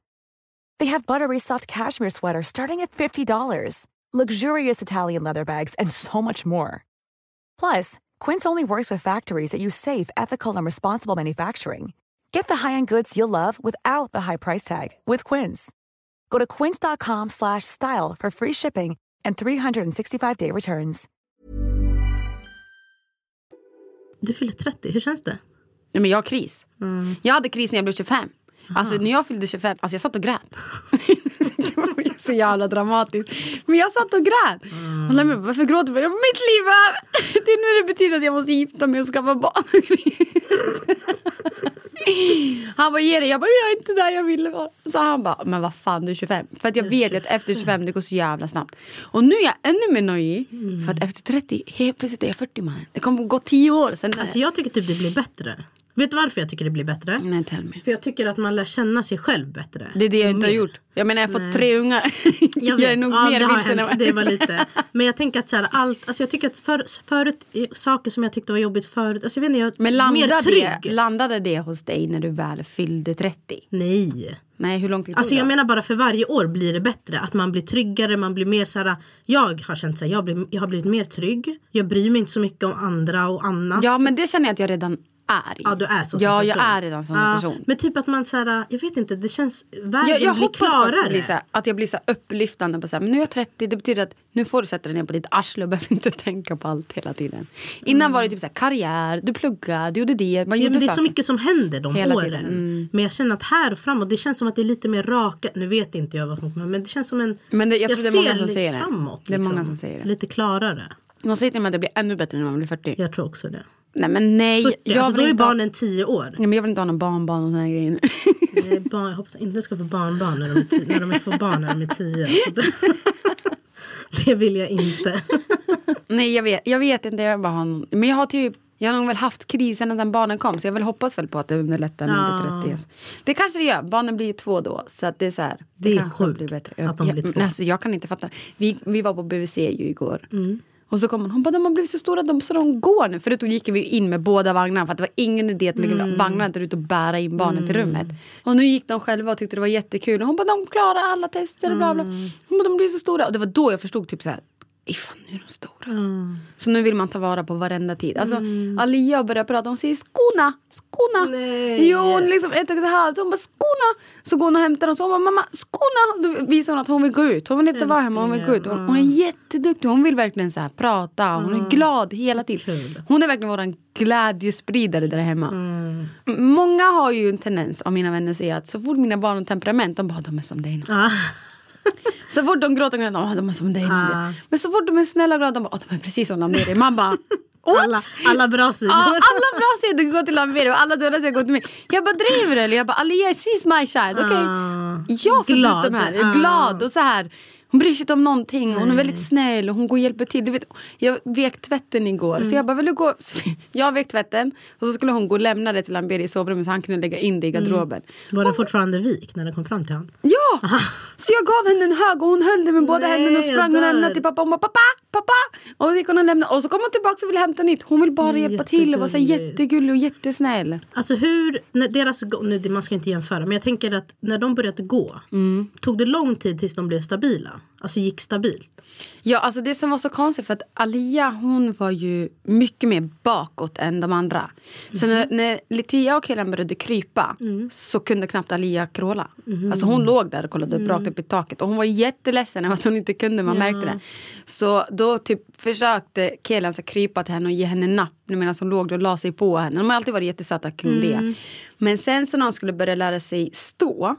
They have buttery soft cashmere sweaters starting at $50, luxurious Italian leather bags, and so much more. Plus, Quince only works with factories that use safe, ethical, and responsible manufacturing. Get the high-end goods you'll love without the high price tag with Quince. Go to quince.com slash style for free shipping and 365-day returns. Du fyller 30, hur känns det? Nej, men jag har kris. Mm. Jag hade kris när jag blev 25. Alltså när jag fyllde 25, alltså jag satt och grät. det var så jävla dramatiskt. Men jag satt och grät. Mm. Och bara, varför gråter du? Mitt liv är över. Det är nu det betyder att jag måste gifta mig och skaffa barn. Han bara, ge det. Jag bara, jag är inte där jag ville vara. Så han bara, men vad fan du är 25. För att jag vet att efter 25 det går så jävla snabbt. Och nu är jag ännu mer. Mm. För att efter 30, helt plötsligt är jag 40 man. Det kommer gå 10 år sen. Alltså jag tycker typ det blir bättre. Vet du varför jag tycker det blir bättre? Nej, tell me. För jag tycker att man lär känna sig själv bättre. Det är det jag inte har Mer. gjort. Jag menar jag har fått tre ungar. Jag, är nog ja, mer har vilsen än vad- Det var lite. Men jag tänker att så här, allt, alltså jag tycker att för, förut, saker som jag tyckte var jobbigt förut, alltså jag vet inte, jag Men mer landade trygg. det, landade det hos dig när du väl fyllde 30? Nej. Nej, hur lång tid tog Alltså jag menar bara för varje år blir det bättre. Att man blir tryggare, man blir mer så här. Jag har känt så här, jag, blir, jag har blivit mer trygg. Jag bryr mig inte så mycket om andra och annat. Ja, men det känner jag att jag redan i. Ja du är så som Ja, person. jag är redan sån Ja, person. Men typ att man så här, jag vet inte, det känns, världen Jag, jag blir hoppas klarare. så här, att jag blir så här upplyftande på så här, men nu är jag 30, det betyder att nu får du sätta dig ner på ditt arsle och behöver inte tänka på allt hela tiden. Innan var det typ så här, karriär, du pluggade, du gjorde det, man Ja, gjorde men det är så mycket som händer de Hela åren. tiden, mm. Men jag känner att här och framåt, det känns som att det är lite mer raka. Nu vet inte jag vad som kommer men det känns som en... Men det- jag tror det är många som säger det. framåt. Det är många liksom. som säger det. Lite klarare. De säger till mig att det blir ännu bättre när man blir 40. Jag tror också det. Nej men nej. 40, jag alltså, då är ha- barnen 10 år. Ja, men jag vill inte ha någon barnbarn och såna här grejer. Nej, barn, jag hoppas inte jag ska få barnbarn när de, är tio, när de får barn när de är 10. Så det, det vill jag inte. Nej jag vet, jag vet inte, jag bara har någon, Men jag har typ jag har nog väl haft krisen sedan barnen kom så jag vill hoppas väl på att det underlättar när Ja. det blir 30. Det kanske det gör, barnen blir ju två då. Så att det är så här, Det är kanske sjukt blir bättre. att de jag, blir två. men Alltså, jag kan inte fatta. Vi, vi var på BVC ju igår. Mm. Och så kom hon, hon bara de har blivit så stora de, så de går nu. Förut då gick vi in med båda vagnarna för att det var ingen idé att lägga Mm. vagnarna där ute och bära in barnen till rummet. Och nu gick de själva och tyckte det var jättekul. Och hon bara de klarar alla tester och bla bla. Mm. Hon bara de blir så stora. Och det var då jag förstod typ så här. "Ej, fan nu är de stora. Mm. Så nu vill man ta vara på varenda tid. Alltså Alia börjar prata, hon säger skona, skona. Nej. Jo, hon liksom ett och ett halvt. Hon bara skona. Så går hon och hämtar dem så hon bara mamma skona. Då visar hon att hon vill gå ut. Hon vill inte vara hemma, hon vill gå ut. Hon, hon är jätteduktig. Hon vill verkligen så här prata. Hon är glad hela tiden. Hon är verkligen våran glädjespridare där hemma. M- Många har ju en tendens av mina vänner säger att så fort mina barn har temperament, de bara de är som dig. nu." Ah, Så fort de gråter, de bara de är som dig. Nadia." Ah. Men så fort de är snälla och glada, de bara "Åh, de är precis som Lameri. Man bara What? alla, alla bra sidor. Ja, alla bra sidor går till Lameri och alla dåliga sidor går till mig. Jag bara driver eller? Jag bara Alia she's my child. Okej. Ah. Jag får Glad. ut de här. Ah. glad och så här. Hon bryr sig inte om någonting. Hon är väldigt snäll och hon går och hjälper till. Du vet, jag vek tvätten igår. Mm. Så jag bara, vill du gå? Jag vek tvätten. Och så skulle hon gå och lämna det till Lamberi i sovrummet så han kunde lägga in det i garderoben. Var den fortfarande vik när den kom fram till honom? Ja! Så jag gav henne en hög och hon höll det med båda händerna och sprang och lämnade till pappa. Hon bara pappa, pappa! Och så gick hon och lämnade. Och så kom hon tillbaka och ville hämta nytt. Hon vill bara hjälpa till och vara så här Jättegullig. och jättesnäll. Alltså hur, när deras, nu, man ska inte jämföra men jag tänker att när de började gå Mm. Tog det lång tid tills de blev stabila? Alltså gick stabilt? Ja, alltså det som var så konstigt för att Alia hon var ju mycket mer bakåt än de andra. Så när, när Litia och killen började krypa så kunde knappt Alia kråla. Alltså hon låg där och kollade upp rakt upp i taket. Och hon var jätteledsen över att hon inte kunde, man märkte det. Så då typ försökte killen så krypa till henne och ge henne napp medan hon låg och la sig på henne. De har alltid varit jättesöta kring det. Men sen så när hon skulle börja lära sig stå,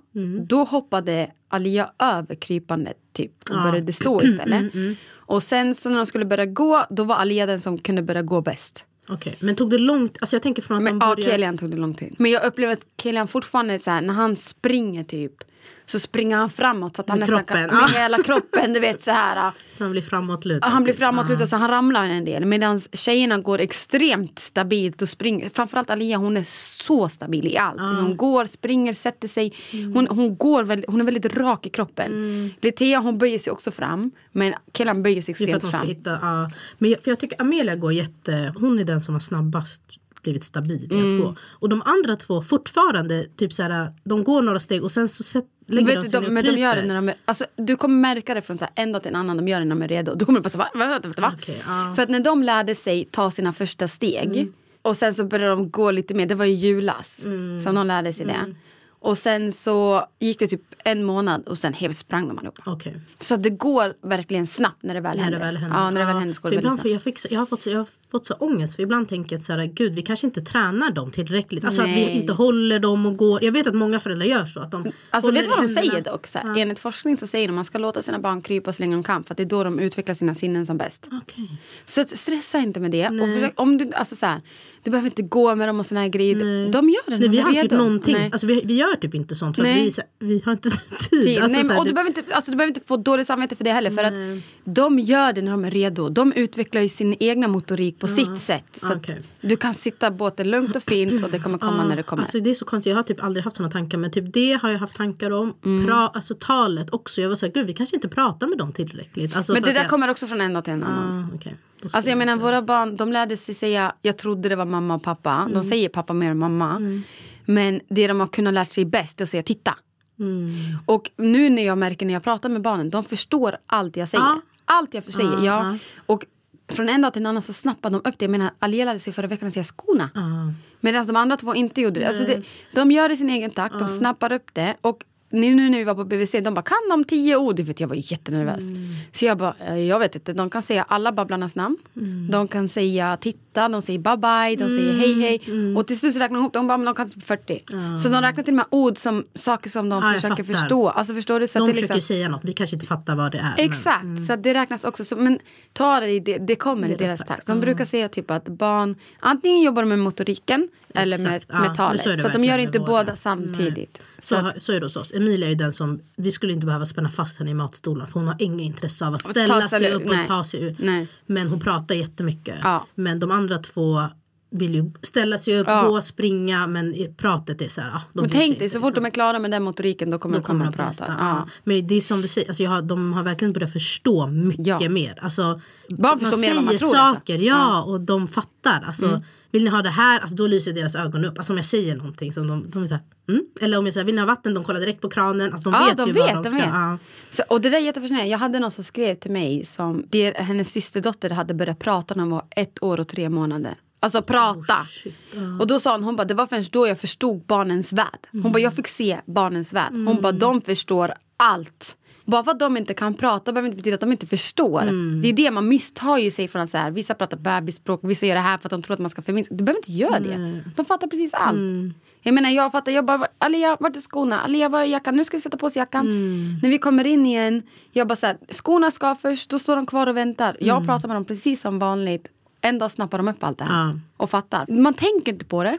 då hoppade Alia över krypandet typ och började stå istället. Och sen så när de skulle börja gå, då var Alia den som kunde börja gå bäst. Okej, men tog det långt? Alltså jag tänker från att Men de ja, börjar... Kelian tog det lång tid. Men jag upplever att Kelian fortfarande så här, när han springer typ så springer han framåt så att han Med nästan kroppen. kan, med hela kroppen, du vet så här. Så han blir framåtlutad. Han blir typ. framåtlutad så han ramlar en del. Medan tjejerna går extremt stabilt och springer. Framförallt Alia hon är så stabil i allt. Hon går, springer, sätter sig. Hon, hon, går väldigt, hon är väldigt rak i kroppen. Litea hon böjer sig också fram. Men killen böjer sig extremt fram. hitta... ja. men jag, för jag tycker Amelia går jätte... Hon är den som har snabbast blivit stabil i Mm. att gå. Och de andra två fortfarande, typ så här, de går några steg och sen så sätt, lägger Vet de du, sig de, men de gör det när de är, alltså, du kommer märka det från så här, en dag till en annan, de gör det när de är redo. Du kommer bara så va, va, va, va, ja. Mm. För att när de lärde sig ta sina första steg och sen så började de gå lite mer, det var i julas Mm. som de lärde sig det. Och sen så gick det typ en månad och sen helt sprang de allihopa. Okej. Så det går verkligen snabbt när det väl När händer. det väl händer. Ja, när det väl händer så går det väldigt snabbt. jag, fick jag, har fått jag har fått så ångest för ibland tänker jag att så här, gud vi kanske inte tränar dem tillräckligt. Alltså att vi Nej. inte håller dem och går. Jag vet att många föräldrar gör så. Att de Alltså vet du vad de säger dock? Så här, Enligt forskning så säger de att man ska låta sina barn krypa så länge de kan för att det är då de utvecklar sina sinnen som bäst. Okej. Så stressa inte med det. Och försök, om du, alltså så här, du behöver inte gå med dem och såna här grejer. De gör det när Nej, vi de är redo. någonting. Nej. Alltså, vi, vi gör typ inte sånt för Nej. vi, vi har inte tid. Tid. Alltså, Nej, men, och du behöver, inte, alltså, du behöver inte få dåligt samvete för det heller. För att de gör det när de är redo. De utvecklar ju sin egna motorik på sitt sätt. Så att du kan sitta båten lugnt och fint och det kommer komma när det kommer. Alltså det är så konstigt, jag har typ aldrig haft såna tankar men typ det har jag haft tankar om. Mm. Pra, alltså talet också, jag var såhär, gud vi kanske inte pratar med dem tillräckligt. Alltså, men det där jag, kommer också från en dag till en annan. Ah, ska Alltså jag menar våra barn de lärde sig säga jag trodde det var mamma och pappa. Mm. De säger pappa mer än mamma. Men det de har kunnat lärt sig bäst är att säga titta. Mm. Och nu när jag märker när jag pratar med barnen, de förstår allt jag säger. Ja. Allt jag säger, ja. Och från en dag till en annan så snappar de upp det. Jag menar Alia lärde sig förra veckan att säga skorna. Medan de andra två inte gjorde det. Alltså det. De gör det i sin egen takt, de snappar upp det. Och nu, nu när vi var på BVC, de bara kan de tio ord? Vet, jag var jättenervös. Så jag bara, eh, jag vet inte. De kan säga alla Babblarnas namn. De kan säga titta, de säger bye bye, de säger hej hej. Och till slut så räknar de ihop, de bara, men de kan typ 40. Så de räknar till och med ord som saker som de jag försöker fattar. förstå. Alltså förstår du? Så de att det försöker liksom, säga något, vi kanske inte fattar vad det är. Exakt, så att det räknas också. Så, men ta det, det, det kommer i Deras takt. De brukar säga typ att barn antingen jobbar de med motoriken eller med, Exakt. Ja, med talet. så Så, att de gör inte våra. båda samtidigt. Så, Så att, så är det hos oss. Emilia är den som, vi skulle inte behöva spänna fast henne i matstolen för hon har inget intresse av att ställa sig sig upp och nej. ta sig ur. Nej. Men hon pratar jättemycket. Ja. Men de andra två vill ju ställa sig upp, Ja. gå, springa men pratet är så här, ah, men tänk dig, så fort liksom. de är klara med den motoriken då kommer de komma och de prata. nästa. Ja. Men det är som du säger, alltså har, de har verkligen börjat förstå mycket Ja. mer. Alltså, Barn förstår mer än man tror, alltså. saker, ja, och de fattar. Alltså, Vill ni ha det här? Alltså, då lyser deras ögon upp. Alltså om jag säger någonting som de, de är så här, mm? Eller om jag säger vill ni ha vatten? De kollar direkt på kranen. Alltså, de Ja, vet de ju vet. vad de de ska. Ja. Så, och det där är jättefascinerande. Jag hade någon som skrev till mig som det, hennes systerdotter hade börjat prata när hon var ett år och tre månader. Alltså prata. Oh, shit, ja. Och då sa hon, hon bara, det var först då jag förstod barnens värld. Hon Mm. bara, jag fick se barnens värld. Hon bara, de förstår allt. Bara för att de inte kan prata behöver inte betyda att de inte förstår. Mm. Det är det man misstar ju sig från så här, vissa pratar bebisspråk, vissa gör det här för att de tror att man ska förminska. Du behöver inte göra det. De fattar precis allt. Mm. Jag menar jag fattar, jag bara Alia vart är skorna? Alia var är jackan? Nu ska vi sätta på oss jackan. Mm. När vi kommer in igen, jag bara såhär, skorna ska först, då står de kvar och väntar. Jag Mm. pratar med dem precis som vanligt. En dag snappar de upp allt det här och fattar. Man tänker inte på det.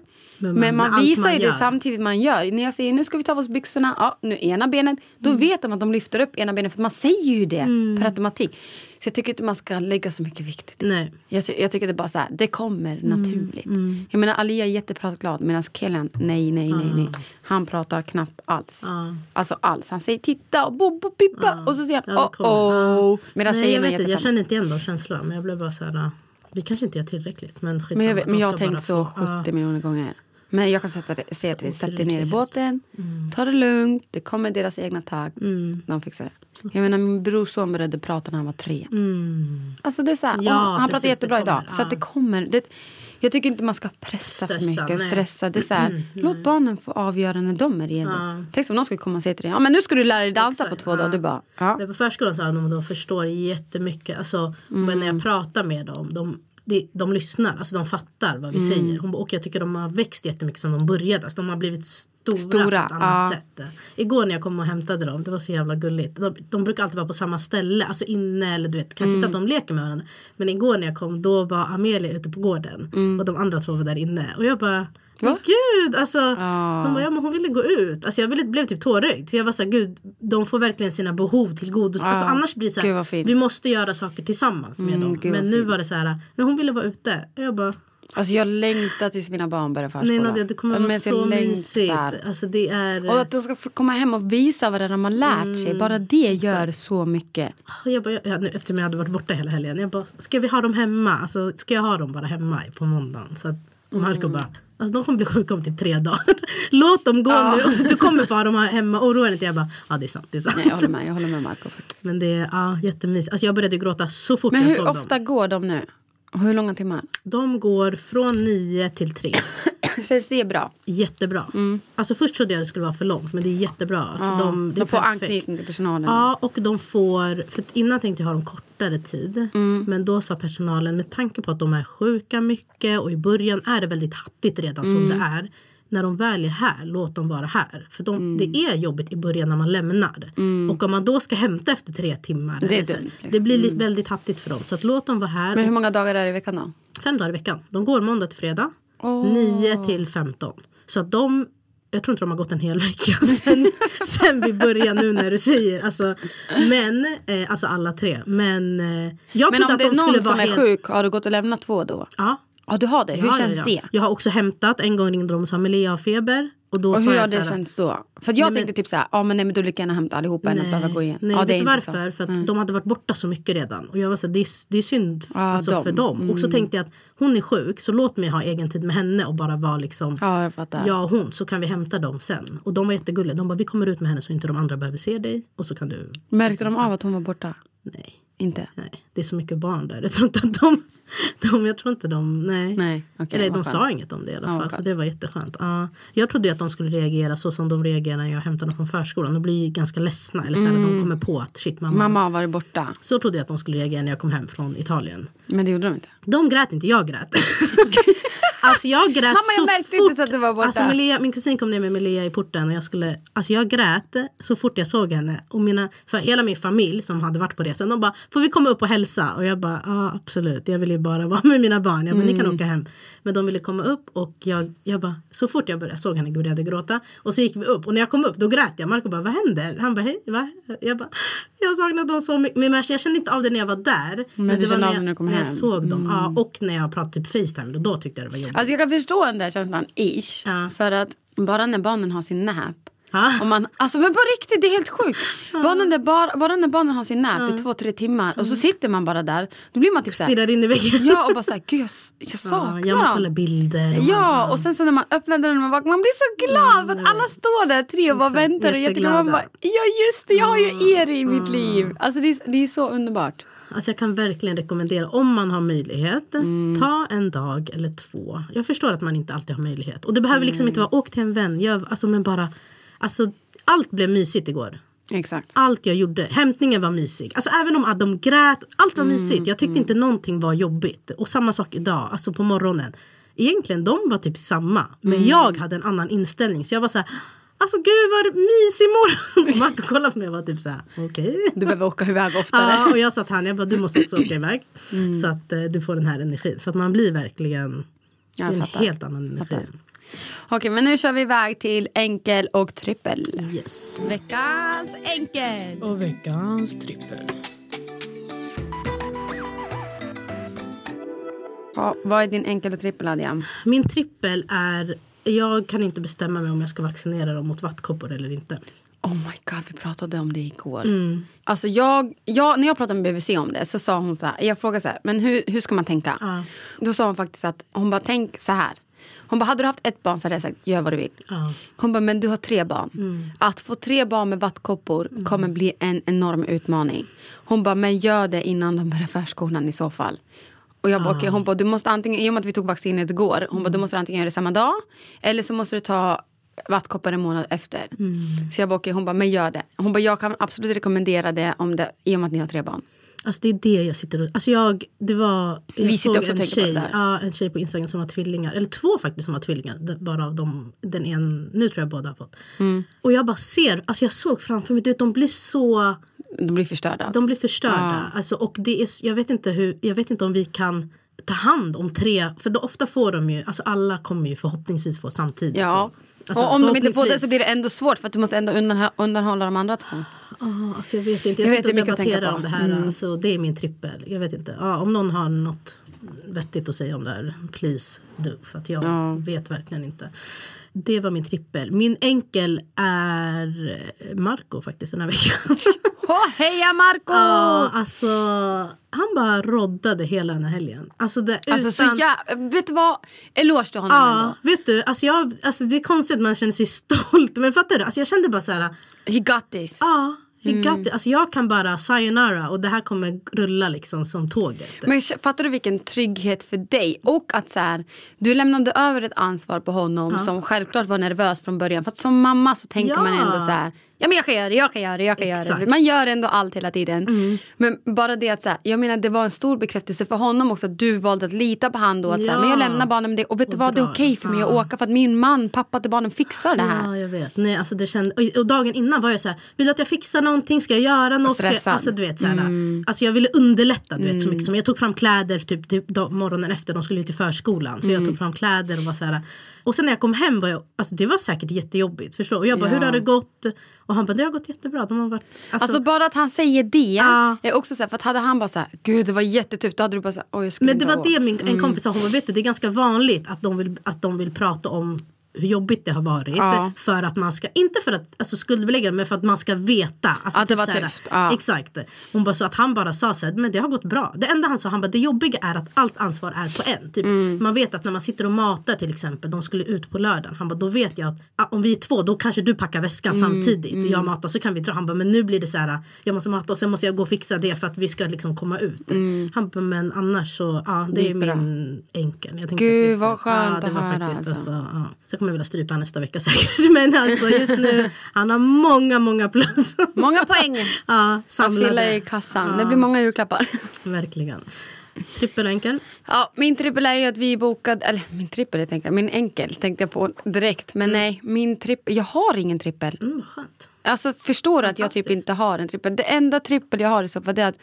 Men Men man- man, allt visar man ju det samtidigt man gör. När jag säger nu ska vi ta av oss byxorna, ja, nu ena benet. Då Mm. vet de att de lyfter upp ena benet för man säger ju det per automatik. Så jag tycker inte man ska lägga så mycket vikt i det. Nej. Jag, jag tycker det bara så här, det kommer Mm, naturligt. Jag menar Alia är jättepratglad medan killen, nej, nej, nej, nej. Han pratar knappt alls. Ja. Alltså alls. Han säger titta och bo, bo, pippa och så säger han Ja, oh, oh. Ja. Medan Nej, jag, tjejerna är vet jag känner inte igen de känslorna. Men jag blev bara så här, vi kanske inte gör tillräckligt. Men skitsamma. Men jag, vet, men jag har tänkt så få- 70 ja. miljoner gånger. Men jag kan sätta det, säga till dig, sätt dig ner i båten, ta det lugnt, det kommer deras egna takt. De fixar det. Jag menar min brorson började prata när han var tre. Alltså det är så här, Ja, han precis, pratar jättebra kommer, idag. Så ja. det kommer. Det, Jag tycker inte man ska pressa för Stressa, mycket och nej. stressa. Det är så här, låt barnen få avgöra när de är redo. Tänk om någon skulle komma och säga till dig, ja men nu ska du lära dig dansa på Exakt, två dagar. ja. Du bara, ja. Men på förskolan sa de att de förstår jättemycket. Alltså, Men Mm. när jag pratar med dem, de, de, de lyssnar, alltså de fattar vad vi Mm. säger. Hon och jag tycker de har växt jättemycket som de började. Alltså, de har blivit stora, Stora, på ett annat ja. sätt. Igår när jag kom och hämtade dem, det var så jävla gulligt. De, de brukar alltid vara på samma ställe, alltså inne eller du vet, kanske Mm. inte att de leker med varandra. Men igår när jag kom då var Amelia ute på gården och de andra två var där inne. Och jag bara men Mm. Gud, alltså. De bara, ja men hon ville gå ut. Alltså jag ville, blev typ tårögd. För jag var såhär, gud, de får verkligen sina behov tillgodosedda. Alltså Ja. annars blir det vad såhär, vi måste göra saker tillsammans med Mm, dem. Men nu fint. var det så här, nej, hon ville vara ute. Jag bara, Alltså jag längtar tills mina barn börjar förskolan. nej Nadia det kommer Jag vara så mysigt. Alltså det är... Och att de ska få komma hem och visa vad det är de har lärt sig. Bara det gör så mycket. Och jag bara, jag, nu, eftersom jag hade varit borta hela helgen. Jag bara, ska vi ha dem hemma? Alltså, ska jag ha dem bara hemma på måndagen? Så att, och Marco Mm. bara, alltså de kommer bli sjuka om typ tre dagar. Låt dem gå nu. Och så, du kommer få ha dem här hemma. Oroa dig inte. Jag bara, ja det är sant. Det är sant. Nej, jag håller med. Jag håller med Marco faktiskt. Men det är ja, jättemysigt. Alltså jag började gråta så fort Men jag hur såg ofta dem. går de nu? Hur långa timmar? De går från nio till tre. Känns det bra? Jättebra. Alltså först trodde jag det skulle vara för långt men det är jättebra. Alltså Mm. Ja, de, de får perfekt. anknytning till personalen. Ja och de får, för innan tänkte jag ha dem kortare tid. Mm. Men då sa personalen med tanke på att de är sjuka mycket och i början är det väldigt hattigt redan som Mm. det är. När de väl är här, låt dem vara här. För de, Mm. det är jobbigt i början när man lämnar. Och om man då ska hämta efter tre timmar. Det är eller så, dumt, liksom. det blir li- väldigt hattigt för dem. Så att låt dem vara här. Men hur många dagar är det i veckan då? Fem dagar i veckan. De går måndag till fredag. Åh. 9 till 15. Så att de, jag tror inte de har gått en hel vecka sen, sen vi började nu när du säger. Alltså, men, eh, alltså alla tre. Men eh, jag Men trodde om att det är de skulle någon som är helt... sjuk, har du gått och lämnat två då? Ja. Ja, du har det. Hur Ja, känns ja, det? ja. Jag har också hämtat. En gång ringde de och sa Melia har feber. Och då Och hur har det känts då? För jag Nej, men- tänkte typ så här, ja men nej men du lika gärna hämta allihopa än att behöva gå igen. Nej, ja, vet det är du varför? så. För att Mm. de hade varit borta så mycket redan. Och jag var så här, det, är, det är synd Ja, alltså, dem. för dem. Och så tänkte jag att hon är sjuk så låt mig ha egen tid med henne och bara vara liksom Ja, jag jag och hon så kan vi hämta dem sen. Och de var jättegulliga. De bara vi kommer ut med henne så inte de andra behöver se dig. Och så kan du. Märkte de av att hon var borta? Nej. Inte? Nej, det är så mycket barn där. Jag tror inte att de, de jag tror inte de, nej. Nej, okej, Eller de skönt. sa inget om det i alla Ja, fall. Så skönt. det var jätteskönt. Ja. Jag trodde att de skulle reagera så som de reagerar när jag hämtar dem från förskolan. De blir ganska ledsna. Eller så här, de kommer på att shit mamma. Mamma har varit borta. Så trodde jag att de skulle reagera när jag kom hem från Italien. Men det gjorde de inte. De grät inte, jag grät. alltså jag grät Mamma, jag så märkte fort. inte så att du var borta. Alltså Melia, min kusin kom ner med Melia i porten och jag skulle, alltså jag grät så fort jag såg henne. Och mina, för hela min familj som hade varit på resan, de bara, får vi komma upp och hälsa? Och jag bara, ja absolut, jag vill ju bara vara med mina barn. Jag bara, ni kan Mm. åka hem. Men de ville komma upp och jag, jag bara, så fort jag började, såg henne började gråta. Och så gick vi upp och när jag kom upp då grät jag. Marco bara, vad händer? Han bara, hej, va? Jag bara, jag saknar dem så mycket. Men jag kände inte av det när jag var där. du det var när jag, när när jag såg dem. Ja, och när jag pratade typ Facetime, då, då tyckte jag det var jobbigt. Alltså jag kan förstå den där känslan, ish. Ja. För att bara när barnen har sin nap. Och man, alltså men på riktigt, det är helt sjukt. Bara när, bara, bara när barnen har sin nap i två, tre timmar och så sitter man bara där. Då blir man typ såhär. Stirrar in i väggen. Ja och bara såhär, gud jag, jag Ja, saknar ja, dem. kollar bilder. och Ja, och sen så när man öppnar dörren och man vaknar, man blir så glad för att alla står där tre och bara väntar och jätteglada. Man bara, ja just det, jag har ju er i mitt liv. Alltså det är, det är så underbart. Alltså jag kan verkligen rekommendera om man har möjlighet. Mm. Ta en dag eller två. Jag förstår att man inte alltid har möjlighet. Och det behöver liksom inte vara åk till en vän. Gör, alltså, men bara, alltså, allt blev mysigt igår. Exakt. Allt jag gjorde. Hämtningen var mysig. Alltså även om de grät. Allt var mysigt. Jag tyckte inte någonting var jobbigt. Och samma sak idag. Alltså på morgonen. Egentligen de var typ samma. Men jag hade en annan inställning. Så jag var så här. Alltså gud vad mysig morgon. Och Marco kollade på mig och var typ så här. Okej. Du behöver åka iväg oftare. Ja, och jag sa till han, jag bara, du måste också åka iväg. Så att eh, du får den här energin. För att man blir verkligen jag en fattar. helt annan energi. Okej, men nu kör vi iväg till enkel och trippel. Yes. Veckans enkel. Och veckans trippel. Ja, vad är din enkel och trippel, Adrian? Min trippel är, jag kan inte bestämma mig om jag ska vaccinera dem mot vattkoppor eller inte. Oh my god, vi pratade om det igår. Mm. Alltså jag, jag, när jag pratade med BVC om det så sa hon så här, jag frågade så här, men hur, hur ska man tänka? Ja. Då sa hon faktiskt att, hon bara tänk så här. Hon bara, hade du haft ett barn så hade jag sagt, gör vad du vill. Ja. Hon bara, men du har tre barn. Mm. Att få tre barn med vattkoppor kommer bli en enorm utmaning. Hon bara, men gör det innan de börjar förskolan i så fall. Och jag bara, okej, hon bara, du måste antingen, i och med att vi tog vaccinet igår, hon bara, du måste antingen göra det samma dag eller så måste du ta vattkoppar en månad efter. Så jag bara, okej, hon bara, men gör det. Hon bara, jag kan absolut rekommendera det om det, i och med att ni har tre barn. Alltså det är det jag sitter och... Alltså jag, det var, jag Vi sitter också och en tänker på tjej, det där. ja, en tjej på Instagram som har tvillingar. Eller två faktiskt som har tvillingar. Bara av dem, den en, nu tror jag båda har fått. Mm. Och jag bara ser, alltså jag såg framför mig, du vet, de blir så... De blir förstörda. Alltså. De blir förstörda. Alltså, och det är, jag, vet inte hur, jag vet inte om vi kan ta hand om tre, för då ofta får de ju, alltså alla kommer ju förhoppningsvis få samtidigt. Ja. då. Alltså, och om de inte får det så blir det ändå svårt för att du måste ändå undanhå- undanhålla de andra två. Ja, alltså jag vet inte. Jag, Jag sitter vet, och mycket att tänka debatterar på. om det här. Mm. Alltså, det är min trippel. Jag vet inte. Ja, om någon har något vettigt att säga om det här, please do. För att jag Ja. vet verkligen inte. Det var min trippel. Min enkel är Marco faktiskt den här veckan. Åh, heja Marco! Ja, alltså han bara roddade hela den här helgen. Alltså, det, Alltså så utan- jag, vet du vad? Eloge till honom Ja, ändå. vet du, alltså jag, alltså det är konstigt att man känner sig stolt. Men fattar du? Alltså jag kände bara så här, He got this. ja, he Mm. got it. Alltså jag kan bara sayonara och det här kommer rulla liksom som tåget. Men fattar du vilken trygghet för dig? Och att så här, du lämnade över ett ansvar på honom som självklart var nervös från början. För att som mamma så tänker Ja. man ändå så här, ja men jag kan göra det, jag kan göra det, jag kan göra det. Exakt. Man gör ändå allt hela tiden. Men bara det att så här, jag menar det var en stor bekräftelse för honom också att du valde att lita på honom då. Att så här, Ja. men jag lämnar barnen med det. Och vet du vad, det är okej för mig Ja. att åka för att min man, pappa till barnen fixar det här. Ja, jag vet. Nej, alltså det kände, och, och dagen innan var jag så här, vill du att jag fixar någonting? Ska jag göra något? Ska jag, Stressad. alltså, du vet, så här, alltså, jag ville underlätta du vet, så mycket som Jag tog fram kläder typ, typ morgonen efter, de skulle ju till förskolan. Så jag tog fram kläder och var så här. Och sen när jag kom hem var jag, alltså det var säkert jättejobbigt. Förstår? Och jag bara, Ja. hur har det gått? Och han bara, det har gått jättebra. De har varit, alltså, Alltså bara att han säger det Ja. är också så här, för att hade han bara så här, gud det var jättetufft, då hade du bara så här, oj jag skulle Men det var ha det åkt." min, Mm. en kompis sa, hon bara, vet du det är ganska vanligt att de vill, att de vill prata om hur jobbigt det har varit. Ja. För att man ska, inte för att alltså, skuldbelägga men för att man ska veta. Alltså, Att det var så här, tufft, ja. Exakt. Hon bara så att han bara sa så här, men det har gått bra. Det enda han sa, han bara det jobbiga är att allt ansvar är på en. Typ, Mm. Man vet att när man sitter och matar till exempel, de skulle ut på lördagen. Han bara då vet jag att om vi är två då kanske du packar väskan Mm, samtidigt. Jag matar så kan vi dra. Han bara men nu blir det så här, jag måste mata och sen måste jag gå och fixa det för att vi ska liksom komma ut. Han bara men annars så, ja det, är bra. min enkel. Jag Gud, säga vad till- ja, skönt det att var höra, faktiskt, alltså. alltså, ja. Kommer jag vilja strypa nästa vecka säkert. Men alltså just nu, han har många, många plus. Många poäng ja, att samlade. fylla i kassan. Ja, Det blir många julklappar. Verkligen. Trippelenkel. Ja, min trippel är ju att vi bokade, eller min trippel jag tänkte, min enkel tänkte jag på direkt. Men nej, min trippel, jag har ingen trippel. Mm, skönt. Alltså förstår du att jag typ inte har en trippel. Det enda trippel jag har i så fall det är att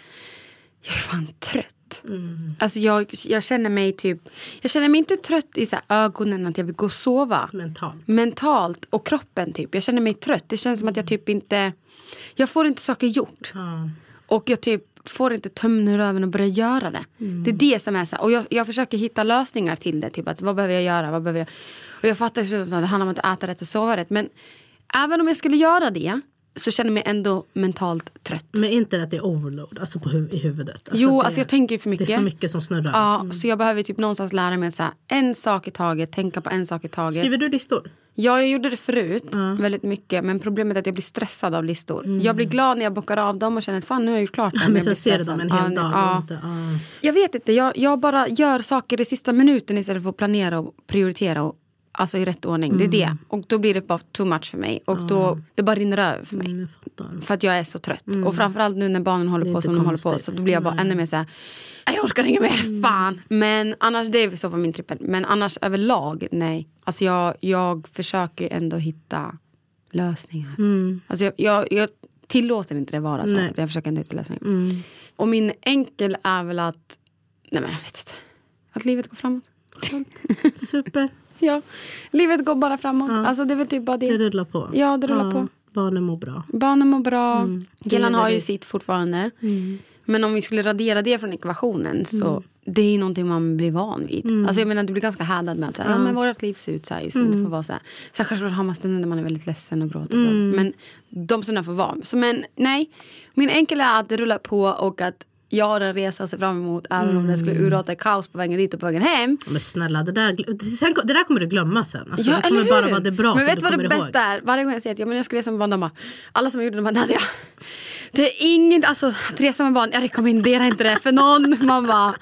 jag är fan trött. Mm. Alltså jag, jag känner mig typ, jag känner mig inte trött i så här ögonen att jag vill gå och sova. Mentalt. Mentalt och kroppen typ. Jag känner mig trött. Det känns som att jag typ inte, jag får inte saker gjort. Ja. Och jag typ får inte tömmen ur öven och börja göra det. Det är det som är så Och jag, jag försöker hitta lösningar till det. Typ att vad behöver jag göra? Vad behöver jag? Och jag fattar att det handlar om att äta rätt och sova rätt. Men även om jag skulle göra det så känner jag mig ändå mentalt trött. Men inte det att det är overload alltså på hu- i huvudet? Alltså jo, det, alltså jag tänker för mycket. Det är så mycket som snurrar. Ja, så jag behöver typ någonstans lära mig att så här, en sak i taget, tänka på en sak i taget. Skriver du listor? Ja, jag gjorde det förut väldigt mycket. Men problemet är att jag blir stressad av listor. Jag blir glad när jag bockar av dem och känner att fan nu har jag gjort klart dem. Men Jag sen ser du dem en hel Ja, dag. ja. Inte, ja. Jag vet inte, jag, jag bara gör saker i sista minuten istället för att planera och prioritera. Och, alltså i rätt ordning. Det är det. Och då blir det bara too much för mig. Och då, det bara rinner över för mig. Mm. För att jag är så trött. Och framförallt nu när barnen håller på som de håller på. konstigt. Så då blir jag bara ännu mer såhär, jag orkar inget mer, fan. Men annars, det är så för min trippel. Men annars överlag, nej. Alltså jag, jag försöker ändå hitta lösningar. Alltså jag, jag, jag tillåter inte det vara så. Nej. Jag försöker inte hitta lösningar. Och min enkel är väl att, nej men jag vet inte. Att livet går framåt. Super, Ja, livet går bara framåt. Alltså det är väl typ bara det det. rullar på. Ja, det rullar på. Barnen mår bra. Barnen mår bra. Mm. Killarna har ju sitt fortfarande. Men om vi skulle radera det från ekvationen så Mm. det är någonting man blir van vid. Alltså jag menar du blir ganska härdad med att så här, ja, men vårt liv ser ut så här just nu. Mm. Det får vara så här. Sen självklart har man stunder när man är väldigt ledsen och gråter. Men de stunderna får vara. Så men nej, min enkla är att det rullar på och att jag har en resa att se fram emot även om det skulle Mm. urarta i kaos på vägen dit och på vägen hem. Men snälla, det där, sen, det där kommer du glömma sen. Alltså, Ja, det kommer bara vara det bra Men vet du vad det bästa är? Varje gång jag säger att ja, men jag ska resa med barn, de bara, alla som gjorde det, de bara Nadja, det är inget, alltså att resa med barn, jag rekommenderar inte det för någon. Man bara,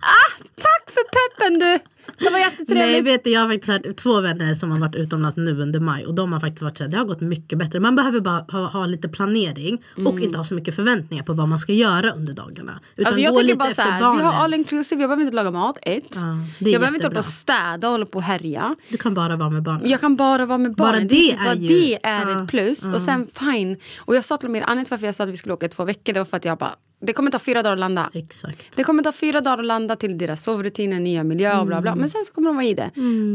Ah, tack för peppen du! Det var Nej jättetrevligt. vet du, jag har faktiskt hört två vänner som har varit utomlands nu under maj och de har faktiskt varit så här, det har gått mycket bättre. Man behöver bara ha, ha lite planering och inte ha så mycket förväntningar på vad man ska göra under dagarna. Utan Mm. Alltså jag gå tycker lite bara så efter här, vi har all barnens. inclusive, jag behöver inte laga mat, ett. Ja, det jag behöver inte hålla på jättebra. och städa och hålla på och härja. Du kan bara vara med barnen. Jag kan bara vara med Bara barnen. det typ är bara ju- det är Ja, ett plus. Och sen fine. Och jag sa till mig, anledningen till varför jag sa att vi skulle åka i två veckor det var för att jag bara, det kommer ta fyra dagar att landa. Exakt. Det kommer ta fyra dagar att landa till deras sovrutiner, nya miljö och bla bla. Men sen så kommer de vara i det.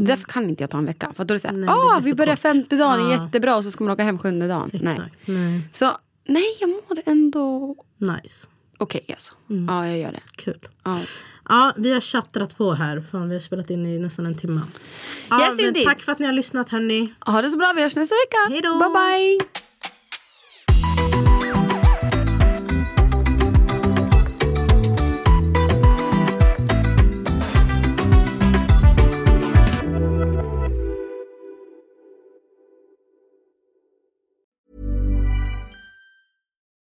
Därför kan inte jag ta en vecka. För då är det såhär, Mm. Nej, ah, vi börjar kort. femte dagen, Ja. jättebra. Och så ska man åka hem sjunde dagen. Nej. Exakt. Nej. Så nej, jag mår ändå Nice. okej alltså. Mm. Ja, jag gör det. Kul. Ja. Ja, vi har chattrat på här. Fan, vi har spelat in i nästan en timme. Ja, Yes, tack för att ni har lyssnat hörni. Ha det så bra, vi hörs nästa vecka. Hej då. Bye bye.